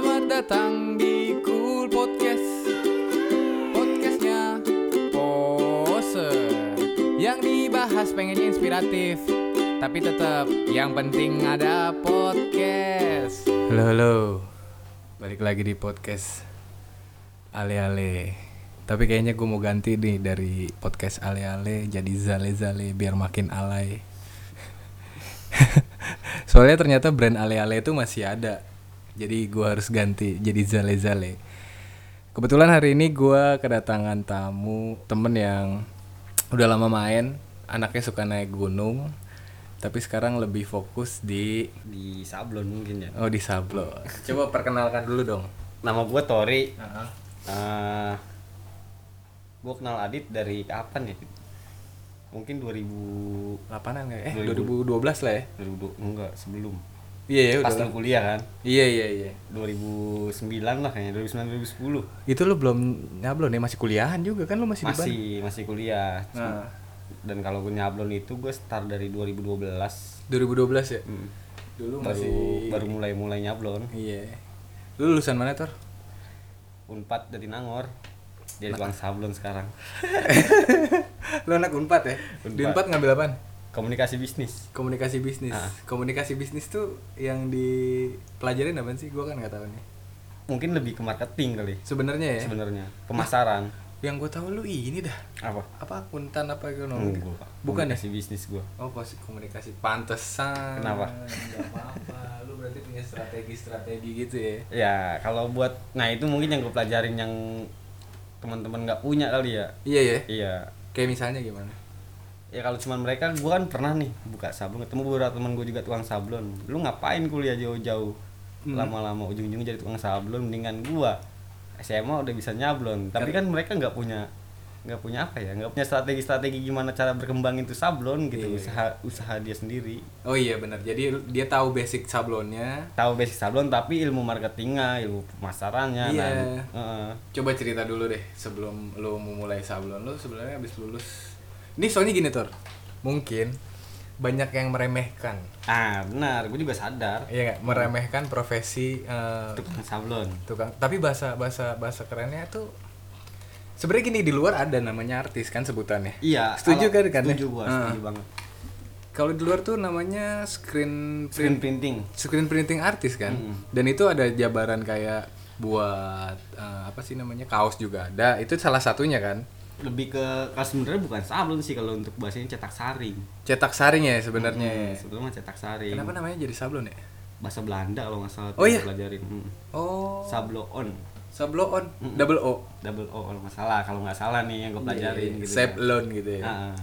Selamat datang di Cool Podcast. Podcastnya Pose. Yang dibahas pengennya inspiratif Tapi tetap yang penting ada podcast. Halo halo. Balik lagi di podcast Ale-ale. Tapi kayaknya gue mau ganti nih dari podcast ale-ale Jadi zale-zale biar makin alay. Soalnya ternyata brand ale-ale itu masih ada Jadi gue harus ganti jadi zale-zale. Kebetulan hari ini gue kedatangan tamu Temen yang udah lama main. Anaknya suka naik gunung Tapi sekarang lebih fokus di di sablon mungkin ya? Oh di Sablo Coba perkenalkan dulu dong. Nama gue Tori. Eh gue kenal Adit dari kapan ya? Mungkin 2000 Lapanan nggak? Eh 2000. 2012 lah ya? 2000 enggak sebelum Iya ya pas udah. lu kuliah kan? Iya iya iya. 2009 lah kayaknya 2009 2010 Itu lu belum nyablon ya? Masih kuliahan juga kan lu masih, di Bandung? masih masih kuliah Nah. dan kalau gue nyablon itu gue start dari 2012 2012 ya? Hmm. Dulu baru masih baru mulai mulai nyablon. Iya. Lu lulusan mana Tor? unpad dari Nangor. Jadi tukang sablon sekarang. Lu anak Unpad ya? Di Unpad. Unpad ngambil apaan? Komunikasi bisnis. Komunikasi bisnis. Ah. Komunikasi bisnis tuh yang dipelajarin apa sih? Gua kan nggak tahu nih. Mungkin lebih ke marketing kali. Sebenarnya ya? Sebenarnya. Pemasaran. Yang gue tahu lu ini dah. Apa? Apa akuntan apa ekonomi? Enggak. Bukan ya? komunikasi bisnis gue Oh pos komunikasi pantesan. Kenapa? Gak apa-apa. Lu berarti punya strategi-strategi gitu ya? Ya kalau buat nah itu mungkin yang gue pelajarin yang teman-teman nggak punya kali ya. Iya ya? Iya. Kayak misalnya gimana? Ya kalau cuma mereka gue kan pernah nih buka sablon ketemu beberapa teman gue juga tukang sablon lu ngapain kuliah jauh-jauh Hmm. lama-lama ujung-ujungnya jadi tukang sablon mendingan gua SMA udah bisa nyablon tapi kan mereka nggak punya nggak punya apa ya nggak punya strategi-strategi gimana cara berkembang itu sablon gitu Iya. usaha usaha dia sendiri Oh iya benar. Jadi dia tahu basic sablonnya. tahu basic sablon tapi ilmu marketingnya ilmu pemasarannya Iya. dan, Heeh. Coba cerita dulu deh sebelum lu memulai sablon lu sebenarnya habis lulus. Ini soalnya gini Tor. Mungkin banyak yang meremehkan. ah benar gue juga sadar Iya nggak? Meremehkan profesi eh, tukang sablon tukang. Tapi bahasa bahasa bahasa kerennya tuh sebenarnya gini di luar ada namanya artis kan sebutannya. iya Setuju kan kan? setuju gua Ah. setuju banget Kalau di luar tuh namanya screen screen print printing screen printing artis kan Mm. dan itu ada jabaran kayak buat eh, apa sih namanya kaos juga ada itu salah satunya kan lebih ke kalau sebenarnya bukan sablon sih kalau untuk bahasanya cetak saring. Cetak saring ya sebenarnya Hmm, sebelumnya mah cetak saring. Kenapa namanya jadi sablon ya? Bahasa Belanda kalau nggak salah Oh tuh iya? pelajarin. Hmm. oh. Sabloon. Sablon double o. Double o kalau nggak salah. Kalau nggak salah nih yang gue pelajarin gitu sablon gitu ya. Ah,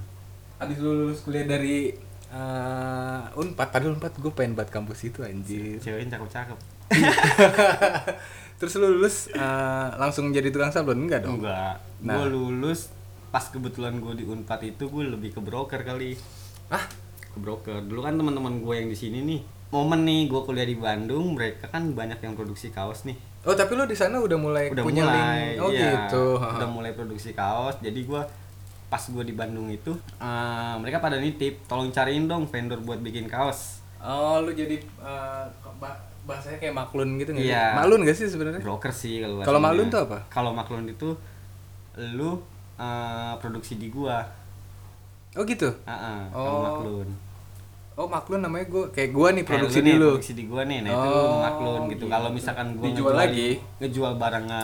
abis lu lulus kuliah dari eh, unpad. Padahal unpad gue pengen buat kampus itu anjir. Ceweknya cakep-cakep. Terus lu lulus eh, langsung jadi tukang sablon? Enggak dong. Enggak Nah. gue lulus pas kebetulan gue di unpad itu gue lebih ke broker kali. Ah ke broker. Dulu kan teman-teman gue yang di sini nih. Momen nih gue kuliah di Bandung mereka kan banyak yang produksi kaos nih. Oh tapi lu di sana udah mulai udah punya mulai link oh iya, gitu. Udah mulai produksi kaos. Jadi gua pas gua di Bandung itu eh, mereka pada nitip tolong cariin dong vendor buat bikin kaos. Oh, lu jadi ba- bahasanya kayak maklun gitu nggak? Iya. Maklun gak sih sebenarnya? broker sih kalau Kalau maklun tuh apa? kalau maklun itu lu eh, produksi di gua Oh gitu. Heeh, Oh. kalau maklun Oh, maklun namanya gua kayak gua nih Kayak produksi lu nih, dulu. produksi di gua nih nah itu Oh, maklun gitu gitu. kalau misalkan gua Dijual ngejual- lagi? ngejual barangnya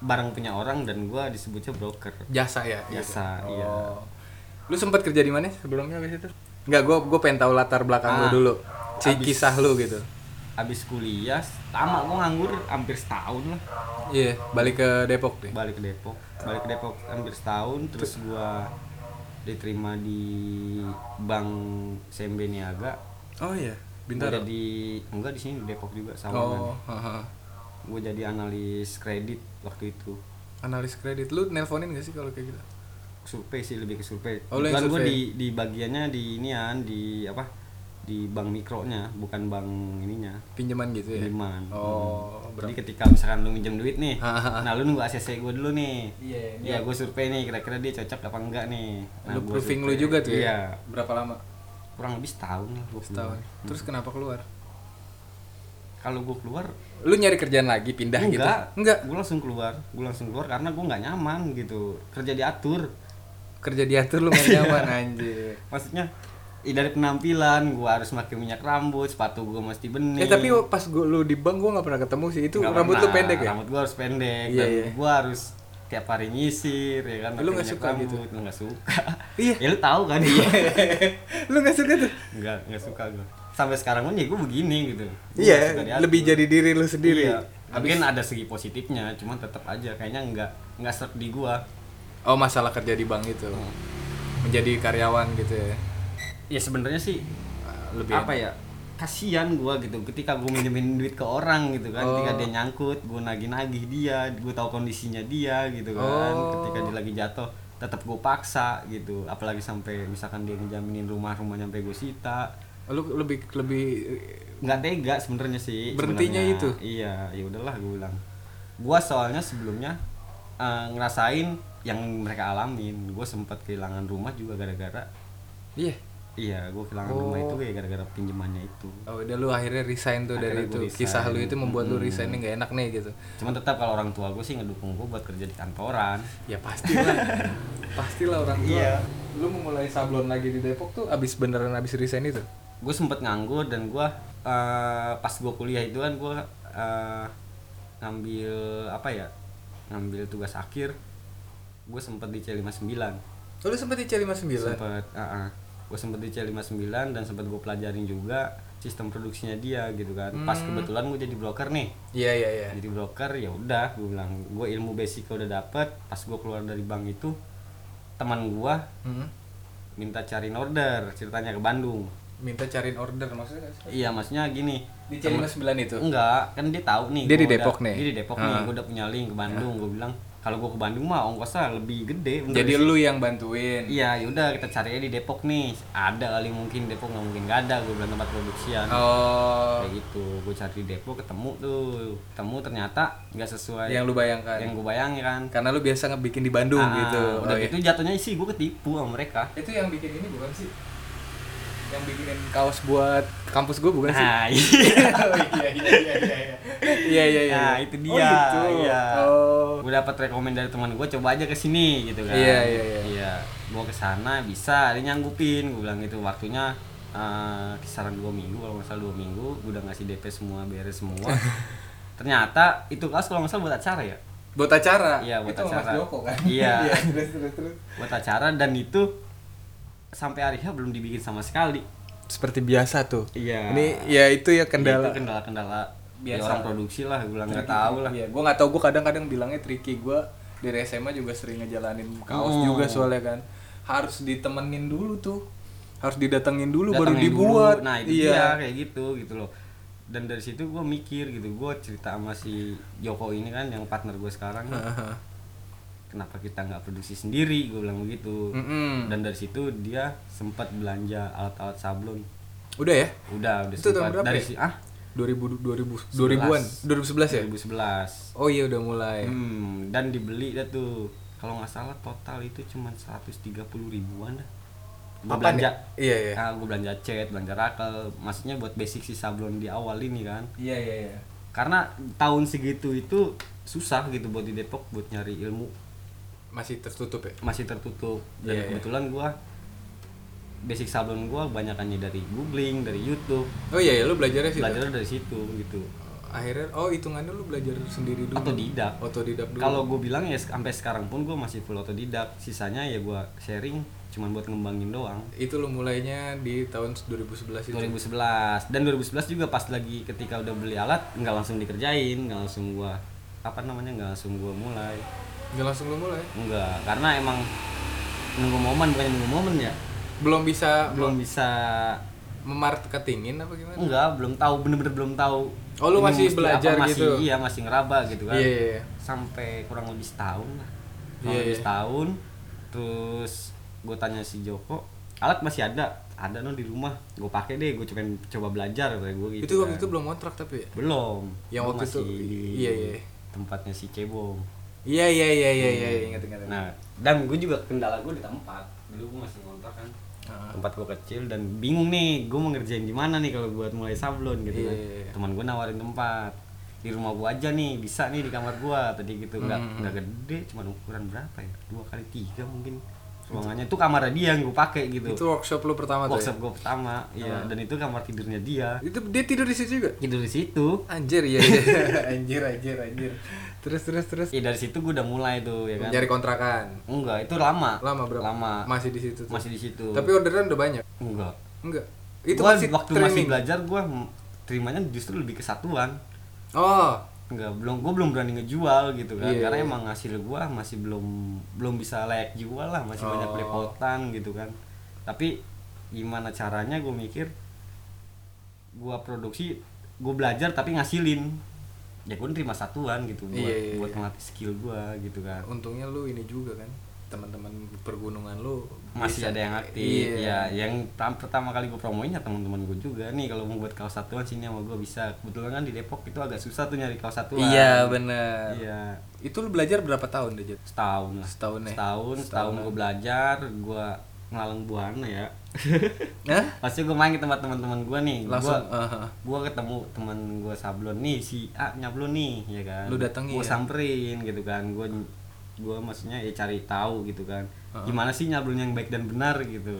barang punya orang dan gua disebutnya broker Jasa ya? Jasa, gitu. iya. Oh. Lu sempat kerja di mana sebelumnya habis itu? Enggak, gua gua pengen tahu latar belakang lu Ah, dulu. Si habis- kisah lu gitu. habis kuliah lama gua nganggur hampir setahun lah Iya, balik ke Depok deh. balik ke Depok balik ke Depok hampir setahun terus gua diterima di Bank CMB Niaga. Oh iya, Bintaro. jadi enggak di sini di Depok juga sama Oh, haha. gue jadi analis kredit waktu itu. Analis kredit. Lu nelponin gak sih kalau kayak gitu? survei sih lebih ke survei. Oh, gue di di bagiannya di inian di apa di bank mikronya bukan bank ininya Pinjaman gitu ya? pinjaman Oh, Hmm. berarti jadi ketika misalkan lu minjem duit nih nah lu nunggu ACC gue dulu nih Iya, Iya, gue survei nih kira-kira dia cocok apa enggak nih. lu gua proofing lu juga tuh ya? Iya, Berapa lama? kurang lebih setahun lah gua Setahun. keluar. Terus kenapa keluar? kalau gue keluar Lu nyari kerjaan lagi pindah gitu? enggak Enggak. gue langsung keluar gue langsung keluar karena gue nggak nyaman gitu kerja diatur Kerja diatur lu gak nyaman anjir. maksudnya dari penampilan gue harus pakai minyak rambut sepatu gue mesti bening Eh tapi pas gua, lu di bank gua gak pernah ketemu sih. Itu Nggak rambut lu pernah. pendek ya? rambut gue harus pendek Iya, dan iya. gue harus tiap hari nyisir ya kan Lu pakai nggak suka gitu? rambut. lu nggak suka Iya. ya lu tahu kan iya lu gak suka tuh? nggak nggak suka gue sampai sekarang pun ya gue begini gitu Gua nggak Iya, diatur. lebih jadi diri lu sendiri. iya. Mungkin ada segi positifnya cuman tetap aja kayaknya nggak nggak serp di gua Oh masalah kerja di bank itu. Menjadi karyawan gitu ya. Ya sebenarnya sih Lebih apa ya kasihan gua gitu ketika gua minjemin duit ke orang gitu kan Oh. ketika dia nyangkut gua nagih-nagih dia gua tahu kondisinya dia gitu kan Oh. ketika dia lagi jatuh tetap gua paksa gitu apalagi sampai misalkan dia ngejaminin rumah rumah nyampe gua sita Lu lebih lebih nggak tega sebenarnya sih Berhentinya itu? iya ya udahlah gue bilang gua soalnya sebelumnya eh, ngerasain yang mereka alamin gue sempat kehilangan rumah juga gara-gara Iya. Iya gue kehilangan Oh. rumah itu ya gara-gara pinjamannya itu Oh, udah lu akhirnya resign tuh dari Akhirnya itu. gua resign. Kisah lu itu membuat lu Mm-mm. resign nggak enak nih gitu. cuman tetap kalau orang tua gue sih ngedukung gue buat kerja di kantoran Ya pastilah. pastilah orang tua. Iya. Lu memulai sablon lagi di Depok tuh abis beneran abis resign itu. gue sempet nganggur dan gue eh, pas gue kuliah itu kan gue eh, ngambil apa ya ngambil tugas akhir gue sempet di C59 Oh, lu sempet di C59. sempet gue sempet di C59 dan sempet gue pelajarin juga sistem produksinya dia gitu kan pas Hmm. kebetulan gue jadi broker nih Iya iya iya. jadi broker ya udah gue bilang gue ilmu basic udah dapet pas gue keluar dari bank itu teman gue Hmm. minta cariin order ceritanya ke Bandung Minta cariin order maksudnya iya maksudnya gini Di temen- C59 itu. enggak kan dia tahu nih Dia di udah- Depok nih? dia di Depok nih Ah. gue udah punya link ke Bandung gue bilang kalau gue ke Bandung mah ongkosnya lebih gede bener Jadi sih. lu yang bantuin. iya yaudah kita cari aja di Depok nih ada kali mungkin Depok nggak mungkin gak ada gue bilang tempat produksian Oh. kayak gitu gue cari di Depok ketemu tuh ketemu ternyata nggak sesuai Yang lu bayangkan. yang gue bayangin kan Karena lu biasa ngebikin di Bandung Ah, gitu. udah Oh, iya. gitu jatuhnya sih gue ketipu sama mereka Itu yang bikin ini bukan sih? Yang bikinin kaos buat kampus gue bukan sih? nah iya oh iya iya iya iya. Iya iya iya. Nah, itu dia. Oh, gitu. Iya. Oh. gue dapat rekomend dari teman gue coba aja ke sini gitu kan Iya, iya, iya. iya gue ke sana bisa dia nyanggupin gue bilang gitu waktunya eh, kisaran dua minggu kalau nggak salah dua minggu gue udah ngasih DP semua beres semua ternyata itu kelas kalau nggak salah buat acara ya Buat acara. Iya, buat itu acara. Mas Joko kan. Iya. terus terus terus. buat acara dan itu sampai hari H belum dibikin sama sekali Seperti biasa tuh. iya Ini ya itu ya kendala kendala. kendala kendala Biasa. orang produksi lah gue bilang nggak tahu lah Iya, gua nggak tahu gua kadang-kadang bilangnya tricky gua dari SMA juga sering ngejalanin kaos Oh. juga soalnya kan. Harus ditemenin dulu tuh. Harus didatengin dulu baru Datangin dibuat. dulu. nah itu iya. dia kayak gitu gitu loh dan dari situ gue mikir gitu gue cerita sama si Joko ini kan yang partner gue sekarang Heeh. Kenapa kita nggak produksi sendiri gue bilang begitu Mm-mm. dan dari situ dia sempat belanja alat-alat sablon Udah ya? udah udah Itu sempat berapa dari ya? si ah 2000 2000 2000-an 2011 ya? 2011 Oh iya udah mulai. hmm, dan dibeli dah tuh kalau nggak salah total itu cuma 130 ribuan dah gue belanja ya? Iya iya. Ah, gue belanja cat, belanja rakel, maksudnya buat basic si sablon di awal ini kan. Iya iya iya. Karena tahun segitu itu susah gitu buat di Depok buat nyari ilmu Masih tertutup ya? masih tertutup dan Iya, iya. kebetulan gua basic sablon gua banyakannya dari googling, dari YouTube, Oh iya, iya lu belajarnya sih. belajar dari situ gitu. Akhirnya oh hitungannya lu belajar sendiri dulu. Otodidak. Otodidak dulu. Kalau gue bilang ya sampai sekarang pun gue masih full otodidak, sisanya ya gua sharing cuman buat ngembangin doang. itu lu mulainya di tahun 2011 itu. 2011 dan 2011 juga pas lagi ketika udah beli alat nggak langsung dikerjain nggak langsung gua apa namanya nggak langsung gua mulai Nggak langsung lu mulai. enggak karena emang nunggu momen bukan nunggu momen ya Belum bisa belum bisa memarketingin apa gimana? enggak belum tahu bener-bener belum tahu Oh, lu masih belajar apa, masih, gitu? iya masih ngeraba gitu kan Iya, iya, iya. sampai kurang lebih setahun lah kurang Iya, lebih iya. setahun terus gue tanya si Joko alat masih ada ada no di rumah gue pakai deh gue coba coba belajar kayak gue gitu itu waktu kan. itu belum kontrak tapi ya? belum Yang Gua waktu itu- masih iya, iya. tempatnya si Cebong Iya iya iya iya iya ingat ingat. ingat. nah dan gue juga kendala gue di tempat dulu gue masih kontrak kan Ah. tempat gue kecil dan bingung nih gue mau ngerjain di mana nih kalau buat mulai sablon gitu Iya, kan iya, iya. teman gue nawarin tempat di rumah gue aja nih bisa nih di kamar gue tadi gitu nggak Hmm. nggak gede cuma ukuran berapa ya dua kali tiga mungkin ruangannya itu kamar dia yang gue pakai gitu Itu workshop lu pertama tuh. workshop Ya? gue pertama iya dan itu kamar tidurnya dia Itu dia tidur di situ juga. tidur di situ Anjir iya iya. anjir anjir anjir. Terus terus terus. Iya dari situ gue udah mulai tuh ya kan Nyari kontrakan. enggak itu lama Lama berapa? lama Masih di situ tuh. masih di situ Tapi orderan udah banyak. enggak Enggak. itu gua masih waktu masih training. belajar gue terimanya justru lebih kesatuan Oh. Enggak belum gue belum berani ngejual gitu kan Iya, karena iya. emang hasil gue masih belum belum bisa layak jual lah masih banyak Oh. belepotan gitu kan tapi gimana caranya gue mikir gue produksi gue belajar tapi ngasilin ya gue terima satuan gitu buat Iya, iya, buat iya. ngelatih skill gue gitu kan Untungnya lu ini juga kan. Teman-teman pergunungan lu masih bisa- ada yang aktif Iya. ya yang tam- pertama kali gue promoin ya teman-teman gue juga nih kalau mau buat kaos satuan sini sama gue bisa kebetulan kan di Depok itu agak susah tuh nyari kaos satuan Iya bener iya Itu lu belajar berapa tahun deh Jet? setahun lah Setahun ya? setahun setahun gue belajar gue ngelalang buana ya Hah? pasti gue main ke tempat teman-teman gue nih Langsung, gue aha. gue ketemu teman gue sablon nih si A nyablon nih ya kan Lu datengin gue ya? samperin gitu kan gue gue maksudnya ya cari tahu gitu kan Uh-uh. gimana sih nyablon yang baik dan benar gitu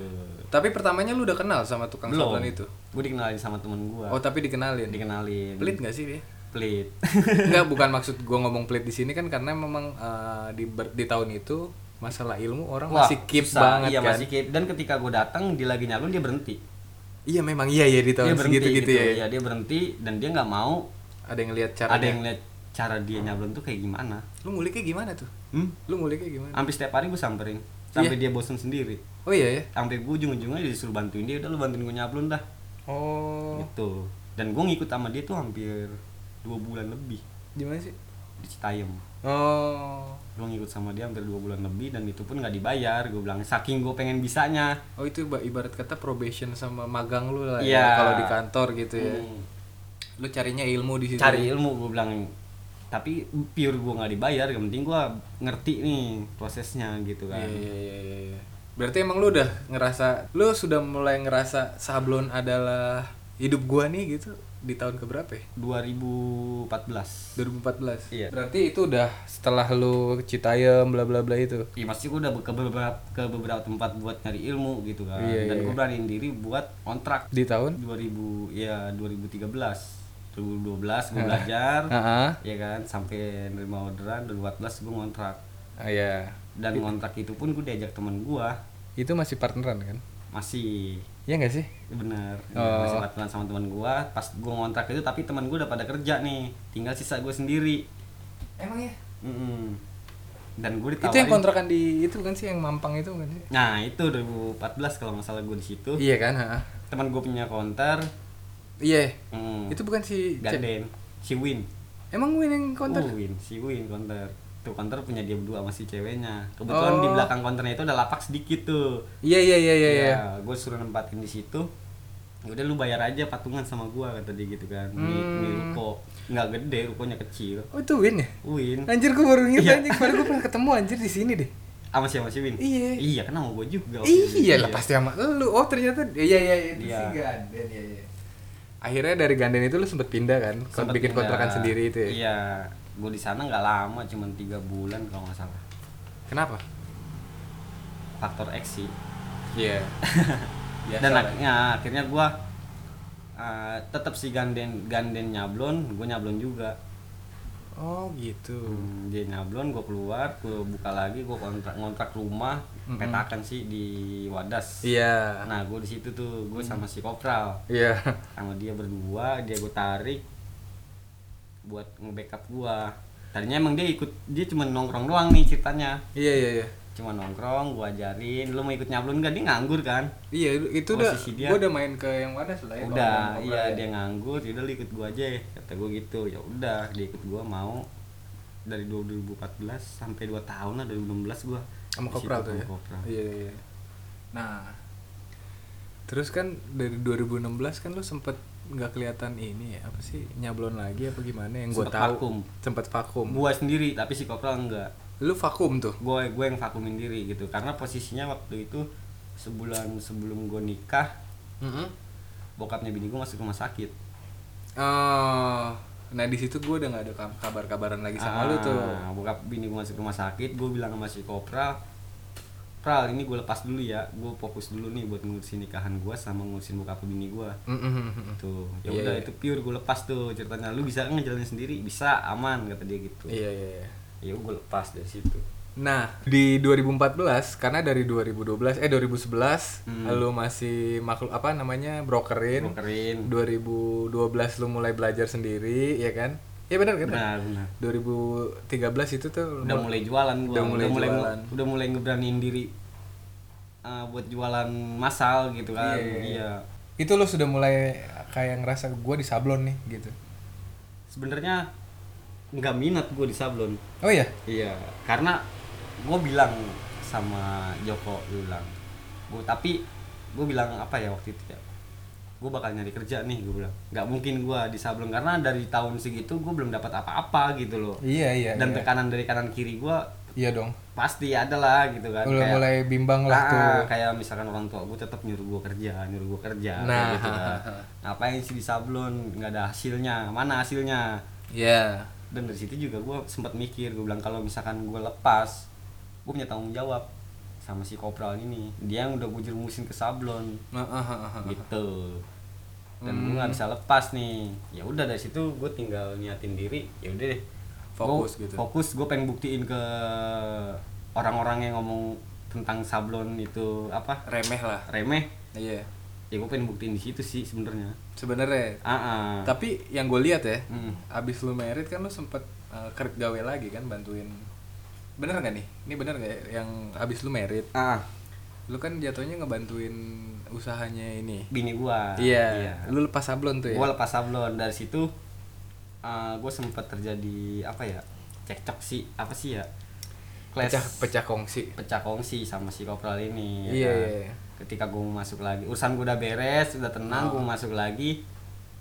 Tapi pertamanya lu udah kenal sama tukang belum sablon itu? gue dikenalin sama temen gue Oh tapi dikenalin? dikenalin Pelit gak sih dia? pelit Enggak, bukan maksud gua ngomong pelit di sini kan karena memang eh, di ber- di tahun itu masalah ilmu orang Wah, masih keep susah. banget iya kan. masih keep dan ketika gue datang dia lagi nyablon dia berhenti Iya memang iya ya di dia tahun berhenti segitu gitu, ya. Iya, dia berhenti dan dia nggak mau Ada yang lihat cara ada yang lihat cara dia nyablon tuh kayak gimana Lu nguliknya gimana tuh? hmm? Lu nguliknya gimana? hampir setiap hari gue samperin sampai Iya. dia bosen sendiri Oh iya ya. sampai gue ujung-ujungnya disuruh bantuin dia udah lu bantuin gue nyablon dah Oh. gitu dan gue ngikut sama dia tuh hampir dua bulan lebih Gimana sih? di Citayam Oh. gue ngikut sama dia hampir dua bulan lebih dan itu pun nggak dibayar gue bilang saking gue pengen bisanya Oh itu iba- ibarat kata probation sama magang lu lah ya Iya. kalau di kantor gitu ya. Hmm. Lu carinya ilmu di situ. cari ilmu gue bilang tapi pure gue nggak dibayar yang penting gue ngerti nih prosesnya gitu kan Iya, iya, iya, iya, iya. Berarti emang lu udah ngerasa, lu sudah mulai ngerasa sablon adalah hidup gua nih gitu di tahun keberapa ya? 2014 2014. Iya. Berarti itu udah setelah lu ke Citayam bla bla bla itu. Iya pasti gue udah ke beberapa ke beberapa tempat buat nyari ilmu gitu kan Iya, dan iya, gue iya. beraniin diri buat kontrak Di tahun? 2000 ya 2013 2012 gue belajar Heeh. ya kan sampai nerima orderan 2014 gue ngontrak Ah iya. dan ngontrak itu pun gue diajak temen gue Itu masih partneran kan? masih Iya nggak sih? bener Oh. masih pacaran sama teman gue pas gue ngontrak itu tapi teman gue udah pada kerja nih tinggal sisa gue sendiri Emang ya? Mm-mm. dan gue ditawarin Itu yang kontrakan di itu kan sih yang Mampang itu kan sih? nah itu 2014 kalau nggak salah gue di situ Iya kan? heeh. teman gue punya konter Iya. mm, Itu bukan si ganden si Win Emang Win yang konter? Oh, Win si Win konter tuh konter punya dia berdua sama si ceweknya kebetulan Oh. di belakang konternya itu ada lapak sedikit tuh Iya iya iya iya. iya. gue suruh nempatin di situ Ya udah lu bayar aja patungan sama gua kata dia gitu kan di, Hmm. di ruko nggak gede rukonya kecil Oh itu Win ya? Win Anjir gue baru inget Iya. anjir, kemarin gue pernah ketemu anjir di sini deh. sama siapa si Win Iya. iya kan sama gua juga. Iya lah pasti sama lu. Oh ternyata iya iya iya itu Iya. si Ganden iya iya. Akhirnya dari Ganden itu lu sempet pindah kan? Sempet bikin pindah. kontrakan sendiri itu ya. iya gua di sana nggak lama cuman tiga bulan kalau nggak salah Kenapa? faktor X sih Iya. dan akhirnya akhirnya gua uh, tetap si ganden ganden nyablon gua nyablon juga Oh gitu. Hmm, dia nyablon gue keluar gue buka lagi gue kontrak ngontrak rumah Mm-mm. petakan sih di Wadas Iya. nah gue di situ tuh gue sama si Kopral Iya. sama dia berdua dia gue tarik buat nge-backup gua tadinya emang dia ikut dia cuma nongkrong doang nih ceritanya Iya iya iya. cuma nongkrong gua ajarin lu mau ikut nyablon gak dia nganggur kan Iya itu udah dia- gua udah main ke yang Wadas lah ya. udah iya ya. dia nganggur yaudah lu ikut gua aja kata gua gitu ya udah dia ikut gua mau dari 2014 sampai 2 tahun lah 2016 gua sama Kopral tuh ya. Kopral. Iya iya. iya. Nah, terus kan dari 2016 kan lu sempet nggak kelihatan ini ya, apa sih nyablon lagi apa gimana yang Sempet tahu vakum. sempet vakum. gua sendiri tapi si Kopral enggak Lu vakum tuh. gue gue yang vakumin diri gitu karena posisinya waktu itu sebulan sebelum gue nikah Mm-mm. bokapnya bini gue masuk rumah sakit Oh, nah di situ gue udah nggak ada kabar-kabaran lagi sama lu tuh. Ah, bokap bini gue masuk rumah sakit gue bilang sama si kopral pral ini gue lepas dulu ya gue fokus dulu nih buat ngurusin nikahan gue sama ngurusin bokap bini gue Mm-mm. tuh ya Iya, udah iya. itu pure gue lepas tuh ceritanya lu bisa ngejalanin sendiri bisa aman kata dia gitu Iya iya. iya. ya gue lepas dari situ Nah di 2014 karena dari 2012 eh 2011 Hmm. lu masih makhluk apa namanya brokerin. brokerin 2012 lu mulai belajar sendiri ya kan? Iya benar kan? benar benar 2013 itu tuh udah mulai jualan gua Udah mulai jualan. udah mulai ngeberaniin diri uh, buat jualan massal gitu kan Iya, iya, iya itu lu sudah mulai kayak ngerasa gue di sablon nih gitu. sebenarnya nggak minat gue di sablon Oh iya. iya karena gue bilang sama Joko bilang gue tapi gue bilang apa ya waktu itu ya gue bakal nyari kerja nih gue bilang nggak mungkin gue di sablon karena dari tahun segitu gue belum dapat apa-apa gitu loh Iya iya. dan iya. tekanan dari kanan kiri gue Iya dong. pasti ada lah gitu kan Kayak- mulai bimbang lah Ah, tuh. kayak misalkan orang tua gue tetap nyuruh gue kerja nyuruh gue kerja Nah. gitu kan. ngapain sih di sablon nggak ada hasilnya mana hasilnya Iya. dan dari situ juga gue sempat mikir gue bilang kalau misalkan gue lepas gue punya tanggung jawab sama si kopral ini dia yang udah gue jerumusin ke sablon gitu dan Hmm. gue nggak bisa lepas nih ya udah dari situ gue tinggal niatin diri ya udah deh Fokus Gua- gitu. fokus gue pengen buktiin ke orang-orang yang ngomong tentang sablon itu apa Remeh lah. remeh Iya. ya gue pengen buktiin di situ sih sebenarnya Sebenarnya. ah ah. Tapi yang gue lihat ya, Hmm. abis lu merit kan lu sempet uh, kerja gawe lagi kan bantuin. Bener nggak nih? Ini bener nggak ya? yang abis lu merit, ah lu kan jatuhnya ngebantuin usahanya ini. bini gua Iya. Lu lepas sablon tuh ya. gue lepas sablon dari situ gue sempat terjadi apa ya cekcok sih apa sih ya Clash- Pecah pecah kongsi. pecah kongsi sama si kopral ini ya Iya, kan? iya, iya. ketika gue mau masuk lagi urusan gue udah beres udah tenang Oh. gue masuk lagi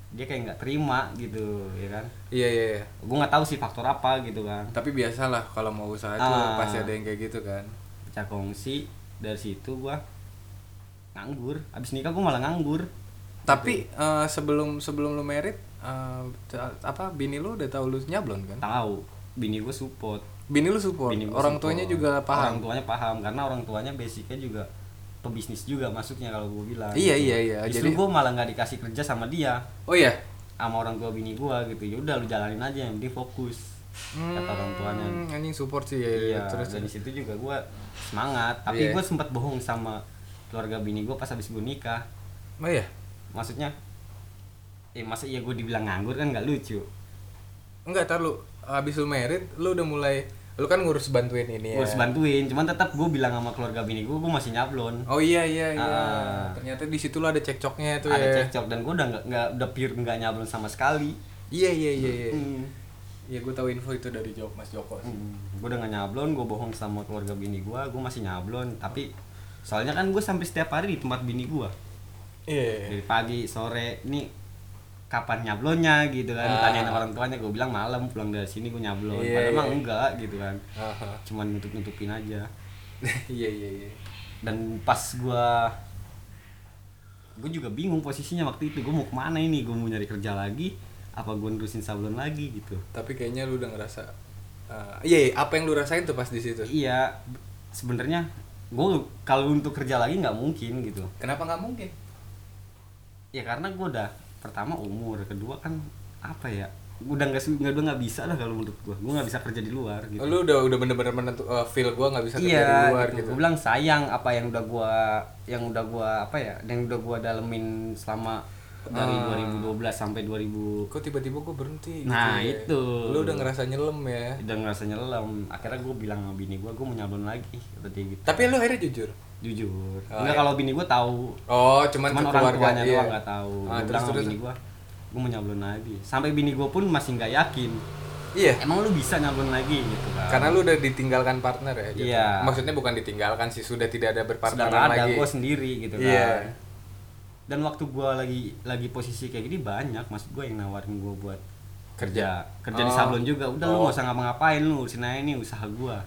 dia kayak nggak terima gitu ya kan Iya iya. iya. gue nggak tahu sih faktor apa gitu kan Tapi biasalah kalau mau usaha tuh Ah. pasti ada yang kayak gitu kan. pecah kongsi dari situ gue nganggur abis nikah gue malah nganggur Tapi eh, sebelum sebelum lu merit eh, ca- apa bini lu udah tahu lu nyablon kan? tahu bini gue support Bini lu support. Bini Orang support. tuanya juga orang paham. tuanya paham karena orang tuanya basicnya juga pebisnis juga masuknya kalau gue bilang Iya, gitu. iya, iya. justru Jadi- gue malah nggak dikasih kerja sama dia Oh iya. sama orang tua bini gue gitu ya udah lu jalanin aja yang penting fokus kata orang tuanya Hmm, anjing support sih ya. iya terus dari situ juga gue semangat tapi Iya. gue sempat bohong sama keluarga bini gue pas habis gue nikah Oh iya. maksudnya eh masa iya gue dibilang nganggur kan nggak lucu Enggak, tar lu habis lu merit, lu udah mulai lu kan ngurus bantuin ini ya. gue harus bantuin cuman tetap gue bilang sama keluarga bini gue gue masih nyablon Oh iya iya iya. Ah. Ternyata di situ lu ada cekcoknya tuh ada ya. cekcok dan gue udah nggak nggak udah pure nggak nyablon sama sekali Iya iya iya iya. Hmm. Iya gue tahu info itu dari Jok Mas Joko sih. Hmm. gue udah nggak nyablon gue bohong sama keluarga bini gue gue masih nyablon tapi soalnya kan gue sampai setiap hari di tempat bini gue Iya. dari pagi sore ini kapan nyablonnya gitu kan Ah. tanyain orang tuanya gue bilang malam pulang dari sini gue nyablon Iya, padahal iya. emang enggak gitu kan Aha. cuman nutup nutupin aja Iya iya iya. dan pas gue gue juga bingung posisinya waktu itu gue mau ke mana ini gue mau nyari kerja lagi apa gue nerusin sablon lagi gitu Tapi kayaknya lu udah ngerasa eh, iya, iya, apa yang lu rasain tuh pas di situ? iya sebenarnya gue kalau untuk kerja lagi nggak mungkin gitu Kenapa nggak mungkin? ya karena gue udah pertama umur kedua kan apa ya udah nggak nggak udah nggak bisa lah kalau menurut gue gue nggak bisa kerja di luar gitu Lu udah udah bener-bener menentu eh, feel gua nggak bisa kerja iya di luar gitu. gitu. gue bilang sayang apa yang udah gua yang udah gua apa ya yang udah gua dalemin selama dari Ah. 2012 sampai 2000 Kok tiba-tiba gua berhenti Nah, ya? itu. Lu udah ngerasa nyelem ya. udah ngerasa nyelam akhirnya gue bilang sama bini gue gue mau nyablon lagi dia gitu Tapi lu akhirnya jujur. jujur Oh, enggak iya. kalau bini gue tahu Oh, cuman, cuman orang tuanya iya. doang nggak tahu Ah, gue terus bilang sama bini gue gue mau nyablon lagi sampai bini gue pun masih nggak yakin Iya. emang lu bisa nyablon lagi gitu kan Karena lu udah ditinggalkan partner ya. jatuhnya. Iya. Maksudnya bukan ditinggalkan sih, sudah tidak ada sudah berpartner nggak ada lagi. gue sendiri gitu kan Iya. Dan waktu gue lagi lagi posisi kayak gini banyak maksud gue yang nawarin gue buat kerja kerja di Oh. sablon juga udah lu Oh. nggak usah ngapa-ngapain lu aja ini usaha gue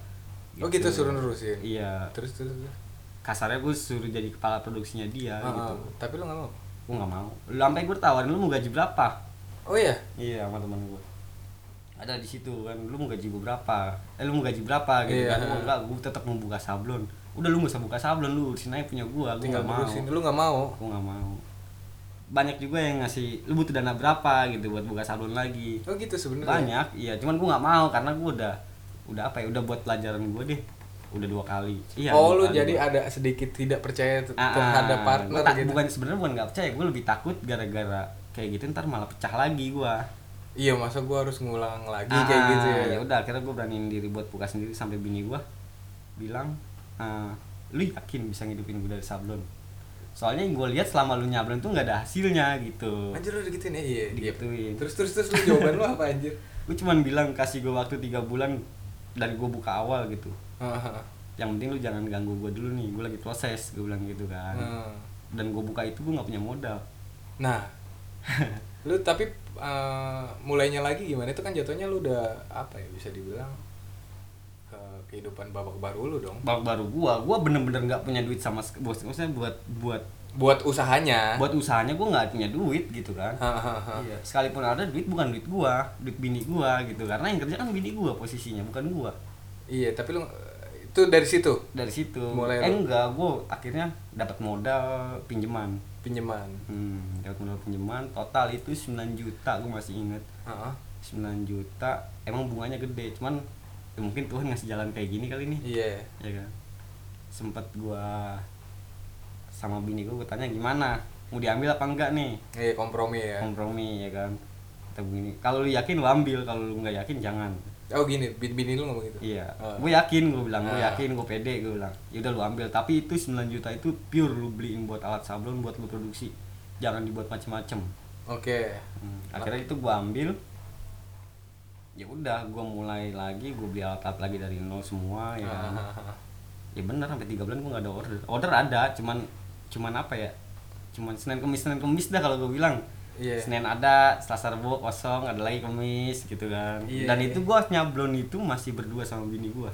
Oh gitu suruh nerusin. iya Terus terus. terus. kasarnya gue suruh jadi kepala produksinya dia Ah, gitu ah. tapi lu nggak mau gue nggak mau lu sampai gue tawarin lu mau gaji berapa oh iya iya sama teman gue ada di situ kan lu mau gaji gue berapa eh lu mau gaji berapa gitu Iya. kan oh, enggak gue tetap mau buka sablon udah lu gak usah buka sablon lu urusin aja punya gue tinggal nggak mau. terusin lu nggak mau. Gue nggak mau. Banyak juga yang ngasih lu butuh dana berapa gitu buat buka sablon lagi? Oh gitu sebenarnya. Banyak iya. Cuman gue nggak mau karena gue udah udah apa ya udah buat pelajaran gue deh. Udah dua kali. Iya oh lu jadi gua. ada sedikit tidak percaya Ah, terhadap ah, partner gua tak- gitu. bukan sebenarnya bukan nggak percaya gue lebih takut gara-gara kayak gitu ntar malah pecah lagi gue iya masa gua harus ngulang lagi Ah, kayak gitu ya? ya udah akhirnya gue beraniin diri buat buka sendiri sampai bini gue bilang "Ah, lu yakin bisa ngidupin gue dari sablon? Soalnya yang gue lihat selama lu nyablon tuh nggak ada hasilnya gitu. Anjir lu digituin ya iya iya. Digituin. terus terus terus lu jawaban lu apa anjir? Gue cuman bilang kasih gue waktu tiga bulan dari gue buka awal gitu. Yang penting lu jangan ganggu gue dulu nih gue lagi proses gue bilang gitu kan. Ah. dan gue buka itu gue nggak punya modal. Nah lu tapi eh, mulainya lagi gimana? Itu kan jatuhnya lu udah apa ya bisa dibilang kehidupan babak baru lu dong. Bang baru gua gua bener-bener nggak punya duit sama bos maksudnya buat buat buat usahanya. Buat usahanya gua nggak punya duit gitu kan. Iya sekalipun ada duit bukan duit gua duit bini gua gitu. Karena yang kerja kan bini gua posisinya bukan gua. Iya tapi lu itu dari situ? Dari situ. Mulai eh lu- enggak gua akhirnya dapat modal pinjaman. Pinjaman. Hmm dapat modal pinjaman total itu 9 juta gua masih inget Heeh. 9 juta emang bunganya gede cuman ya mungkin Tuhan ngasih jalan kayak gini kali nih. Iya. Ya kan? Sempet gua sama bini gua, gua tanya gimana? Mau diambil apa enggak nih? Iya kompromi ya. Kompromi ya kan? Kata begini kalau lu yakin lu ambil. Kalau lu nggak yakin jangan. Oh gini bini, bini lu ngomong gitu? Iya. Oh. gue yakin gue bilang gue Ah. yakin gue pede gue bilang. Yaudah lu ambil. Tapi itu 9 juta itu pure lu beliin buat alat sablon buat lu produksi. Jangan dibuat macem-macem. Oke. Hmm, akhirnya itu gua ambil ya udah gua mulai lagi gue beli alat-alat lagi dari nol semua ya kan. Ya bener sampai tiga bulan gue nggak ada order order ada cuman cuman apa ya cuman senin kemis senin kemis dah kalau gue bilang Iya. senin ada selasa rabu kosong ada lagi kemis gitu kan Iya, dan iya. itu gue nyablon itu masih berdua sama bini gue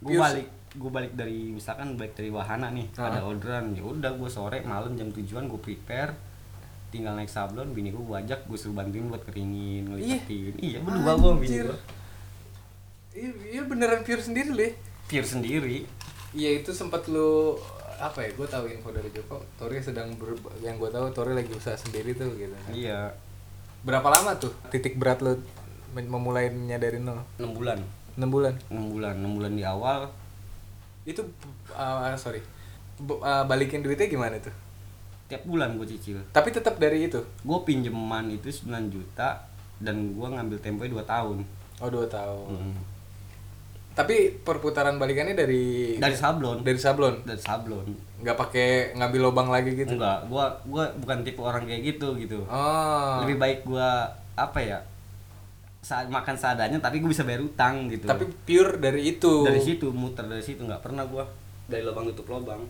gue balik gue balik dari misalkan balik dari wahana nih Ah. ada orderan ya udah gue sore malam jam tujuan gue prepare tinggal naik sablon bini gue ajak gue suruh bantuin buat keringin ngelipatin iya berdua gue bini gue iya iya beneran pure sendiri leh pure sendiri. Iya itu sempat lu apa ya gue tahu info dari Joko. Tori sedang ber, yang gue tahu Tori lagi usaha sendiri tuh gitu iya. Berapa lama tuh titik berat lu men- memulainya dari nol enam bulan. 6 bulan? Enam bulan enam bulan di awal. Itu uh, sorry. B- uh, balikin duitnya gimana tuh tiap bulan gue cicil. Tapi tetap dari itu? Gue pinjeman itu 9 juta dan gue ngambil temponya 2 tahun. Oh dua tahun. Hmm. tapi perputaran balikannya dari dari sablon. Dari sablon? Dari sablon. Nggak pakai ngambil lubang lagi gitu? Enggak gue gua bukan tipe orang kayak gitu gitu. Oh. Lebih baik gue apa ya saat makan seadanya tapi gue bisa bayar utang gitu. Tapi pure dari itu? Dari situ muter dari situ. Nggak pernah gue dari lubang tutup lubang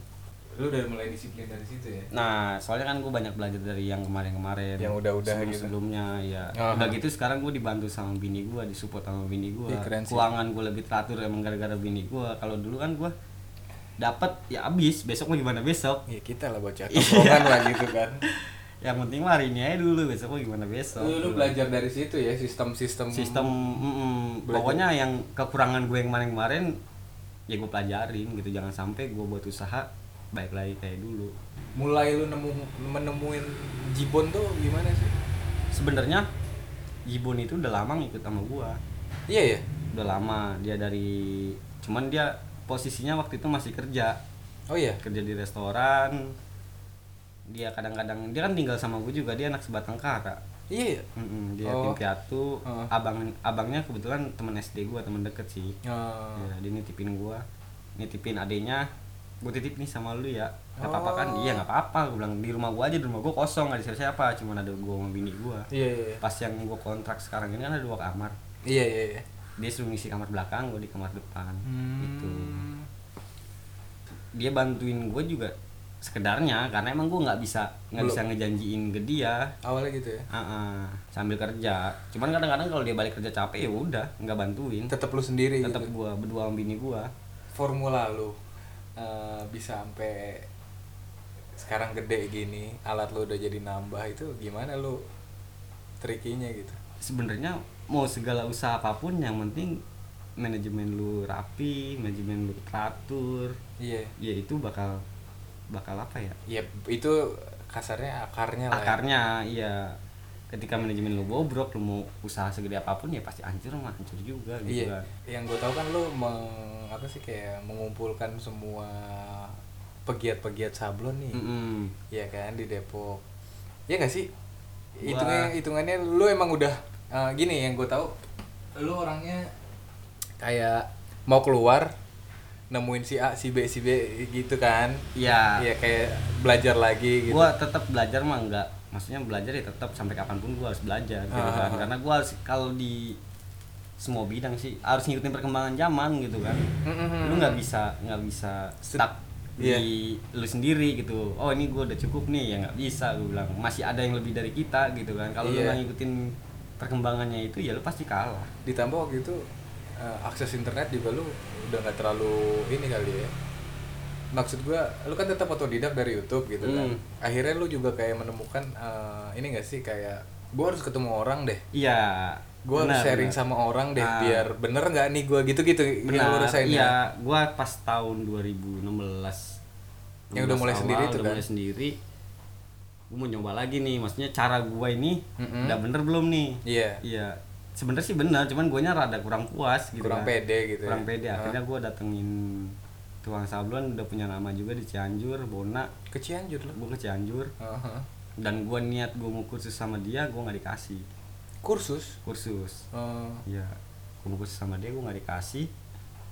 lu udah mulai disiplin dari situ ya Nah, soalnya kan gue banyak belajar dari yang kemarin-kemarin. Yang udah-udah sebelum gitu. Sebelumnya, ya. Aha. Udah gitu sekarang gue dibantu sama bini gue, disupport sama bini gue. Sih. Keuangan gue lebih teratur emang gara-gara bini gue. Kalau dulu kan gue dapat ya abis, besok mau gimana besok. Iya kita lah bocah Iya. tongkrongan lah gitu kan. Yang penting mah hari ini aja dulu, besok mau gimana besok. Lu, lu belajar dari situ ya sistem-sistem Sistem, mm, pokoknya yang kekurangan gue yang kemarin-kemarin ya gue pelajarin gitu. Jangan sampai gue buat usaha baik lagi kayak dulu. mulai lu nemu menemuin jibon tuh gimana sih? Sebenarnya Jibon itu udah lama ngikut sama gua. Iya ya. udah lama dia dari cuman dia posisinya waktu itu masih kerja Oh iya. kerja di restoran dia kadang-kadang dia kan tinggal sama gue juga dia anak sebatang kara Iya ya. Mm-mm, dia Oh. tim piatu Oh. abang abangnya kebetulan temen SD gua temen deket sih Oh. ya, dia nitipin gua nitipin adenya gue titip nih sama lu ya nggak apa-apa kan Oh. iya nggak apa-apa gue bilang di rumah gua aja di rumah gua kosong nggak ada siapa-siapa cuman ada gua sama bini gua Iya iya. iya. pas yang gua kontrak sekarang ini kan ada dua kamar Iya iya iya. dia suruh ngisi kamar belakang gue di kamar depan Hmm. itu dia bantuin gue juga sekedarnya karena emang gue nggak bisa nggak bisa ngejanjiin ke dia Awalnya gitu ya. Ah, ah, sambil kerja cuman kadang-kadang kalau dia balik kerja capek ya udah nggak bantuin Tetap lu sendiri tetap gitu. gue berdua sama bini gue Formula lu eh, bisa sampai sekarang gede gini alat lu udah jadi nambah itu gimana lu trikinya gitu? Sebenarnya mau segala usaha apa pun yang penting manajemen lu rapi manajemen lu teratur iya. ya itu bakal bakal apa ya? Ya itu kasarnya akarnya lah ya. akarnya iya ketika manajemen lu bobrok lu mau usaha segede apa pun ya pasti hancur mah hancur juga gitu Iya, kan yang gue tahu kan lu meng, apa sih kayak mengumpulkan semua pegiat-pegiat sablon nih, Mm-mm. ya kan di Depok. Ya gak sih? Gua- Hitungannya, lu emang udah eh, gini yang gue tahu, lu orangnya kayak mau keluar nemuin si A, si B, si B gitu kan? Iya. Iya kayak belajar lagi gitu. gua tetap belajar mah enggak maksudnya belajar ya tetap sampai kapan pun gua harus belajar gitu Ah. kan. karena gua harus kalau di semua bidang sih harus ngikutin perkembangan zaman gitu kan. Lu nggak bisa nggak bisa stuck Iya. di lu sendiri gitu. Oh ini gua udah cukup nih ya nggak bisa gue bilang. Masih ada yang lebih dari kita gitu kan. Kalau lu Iya. nggak ngikutin perkembangannya itu ya lu pasti kalah. Ditambah waktu itu eh, akses internet juga lu udah nggak terlalu ini kali ya maksud gua lu kan tetap otodidak dari YouTube gitu kan Hmm. akhirnya lu juga kayak menemukan eh, ini gak sih kayak gua harus ketemu orang deh iya gua harus sharing benar. sama orang deh Ah. biar bener nggak nih gua gitu-gitu yang lu benar rasain ya? iya gua pas tahun 2016 Yang udah mulai 16 sendiri awal, tuh udah kan? mulai sendiri gua mau nyoba lagi nih maksudnya cara gua ini Mm-mm. udah bener belum nih iya iya sebenarnya sih benar cuman guanya rada kurang puas gitu kurang kan. pede gitu kurang ya. pede akhirnya gua datengin tukang sablon udah punya nama juga di Cianjur Bona. Ke Cianjur lu? Gua ke Cianjur. Aha. dan gua niat gua mau kursus sama dia gua nggak dikasih. Kursus? Kursus. Eh, Iya, aku mau kursus sama dia, gue nggak dikasih.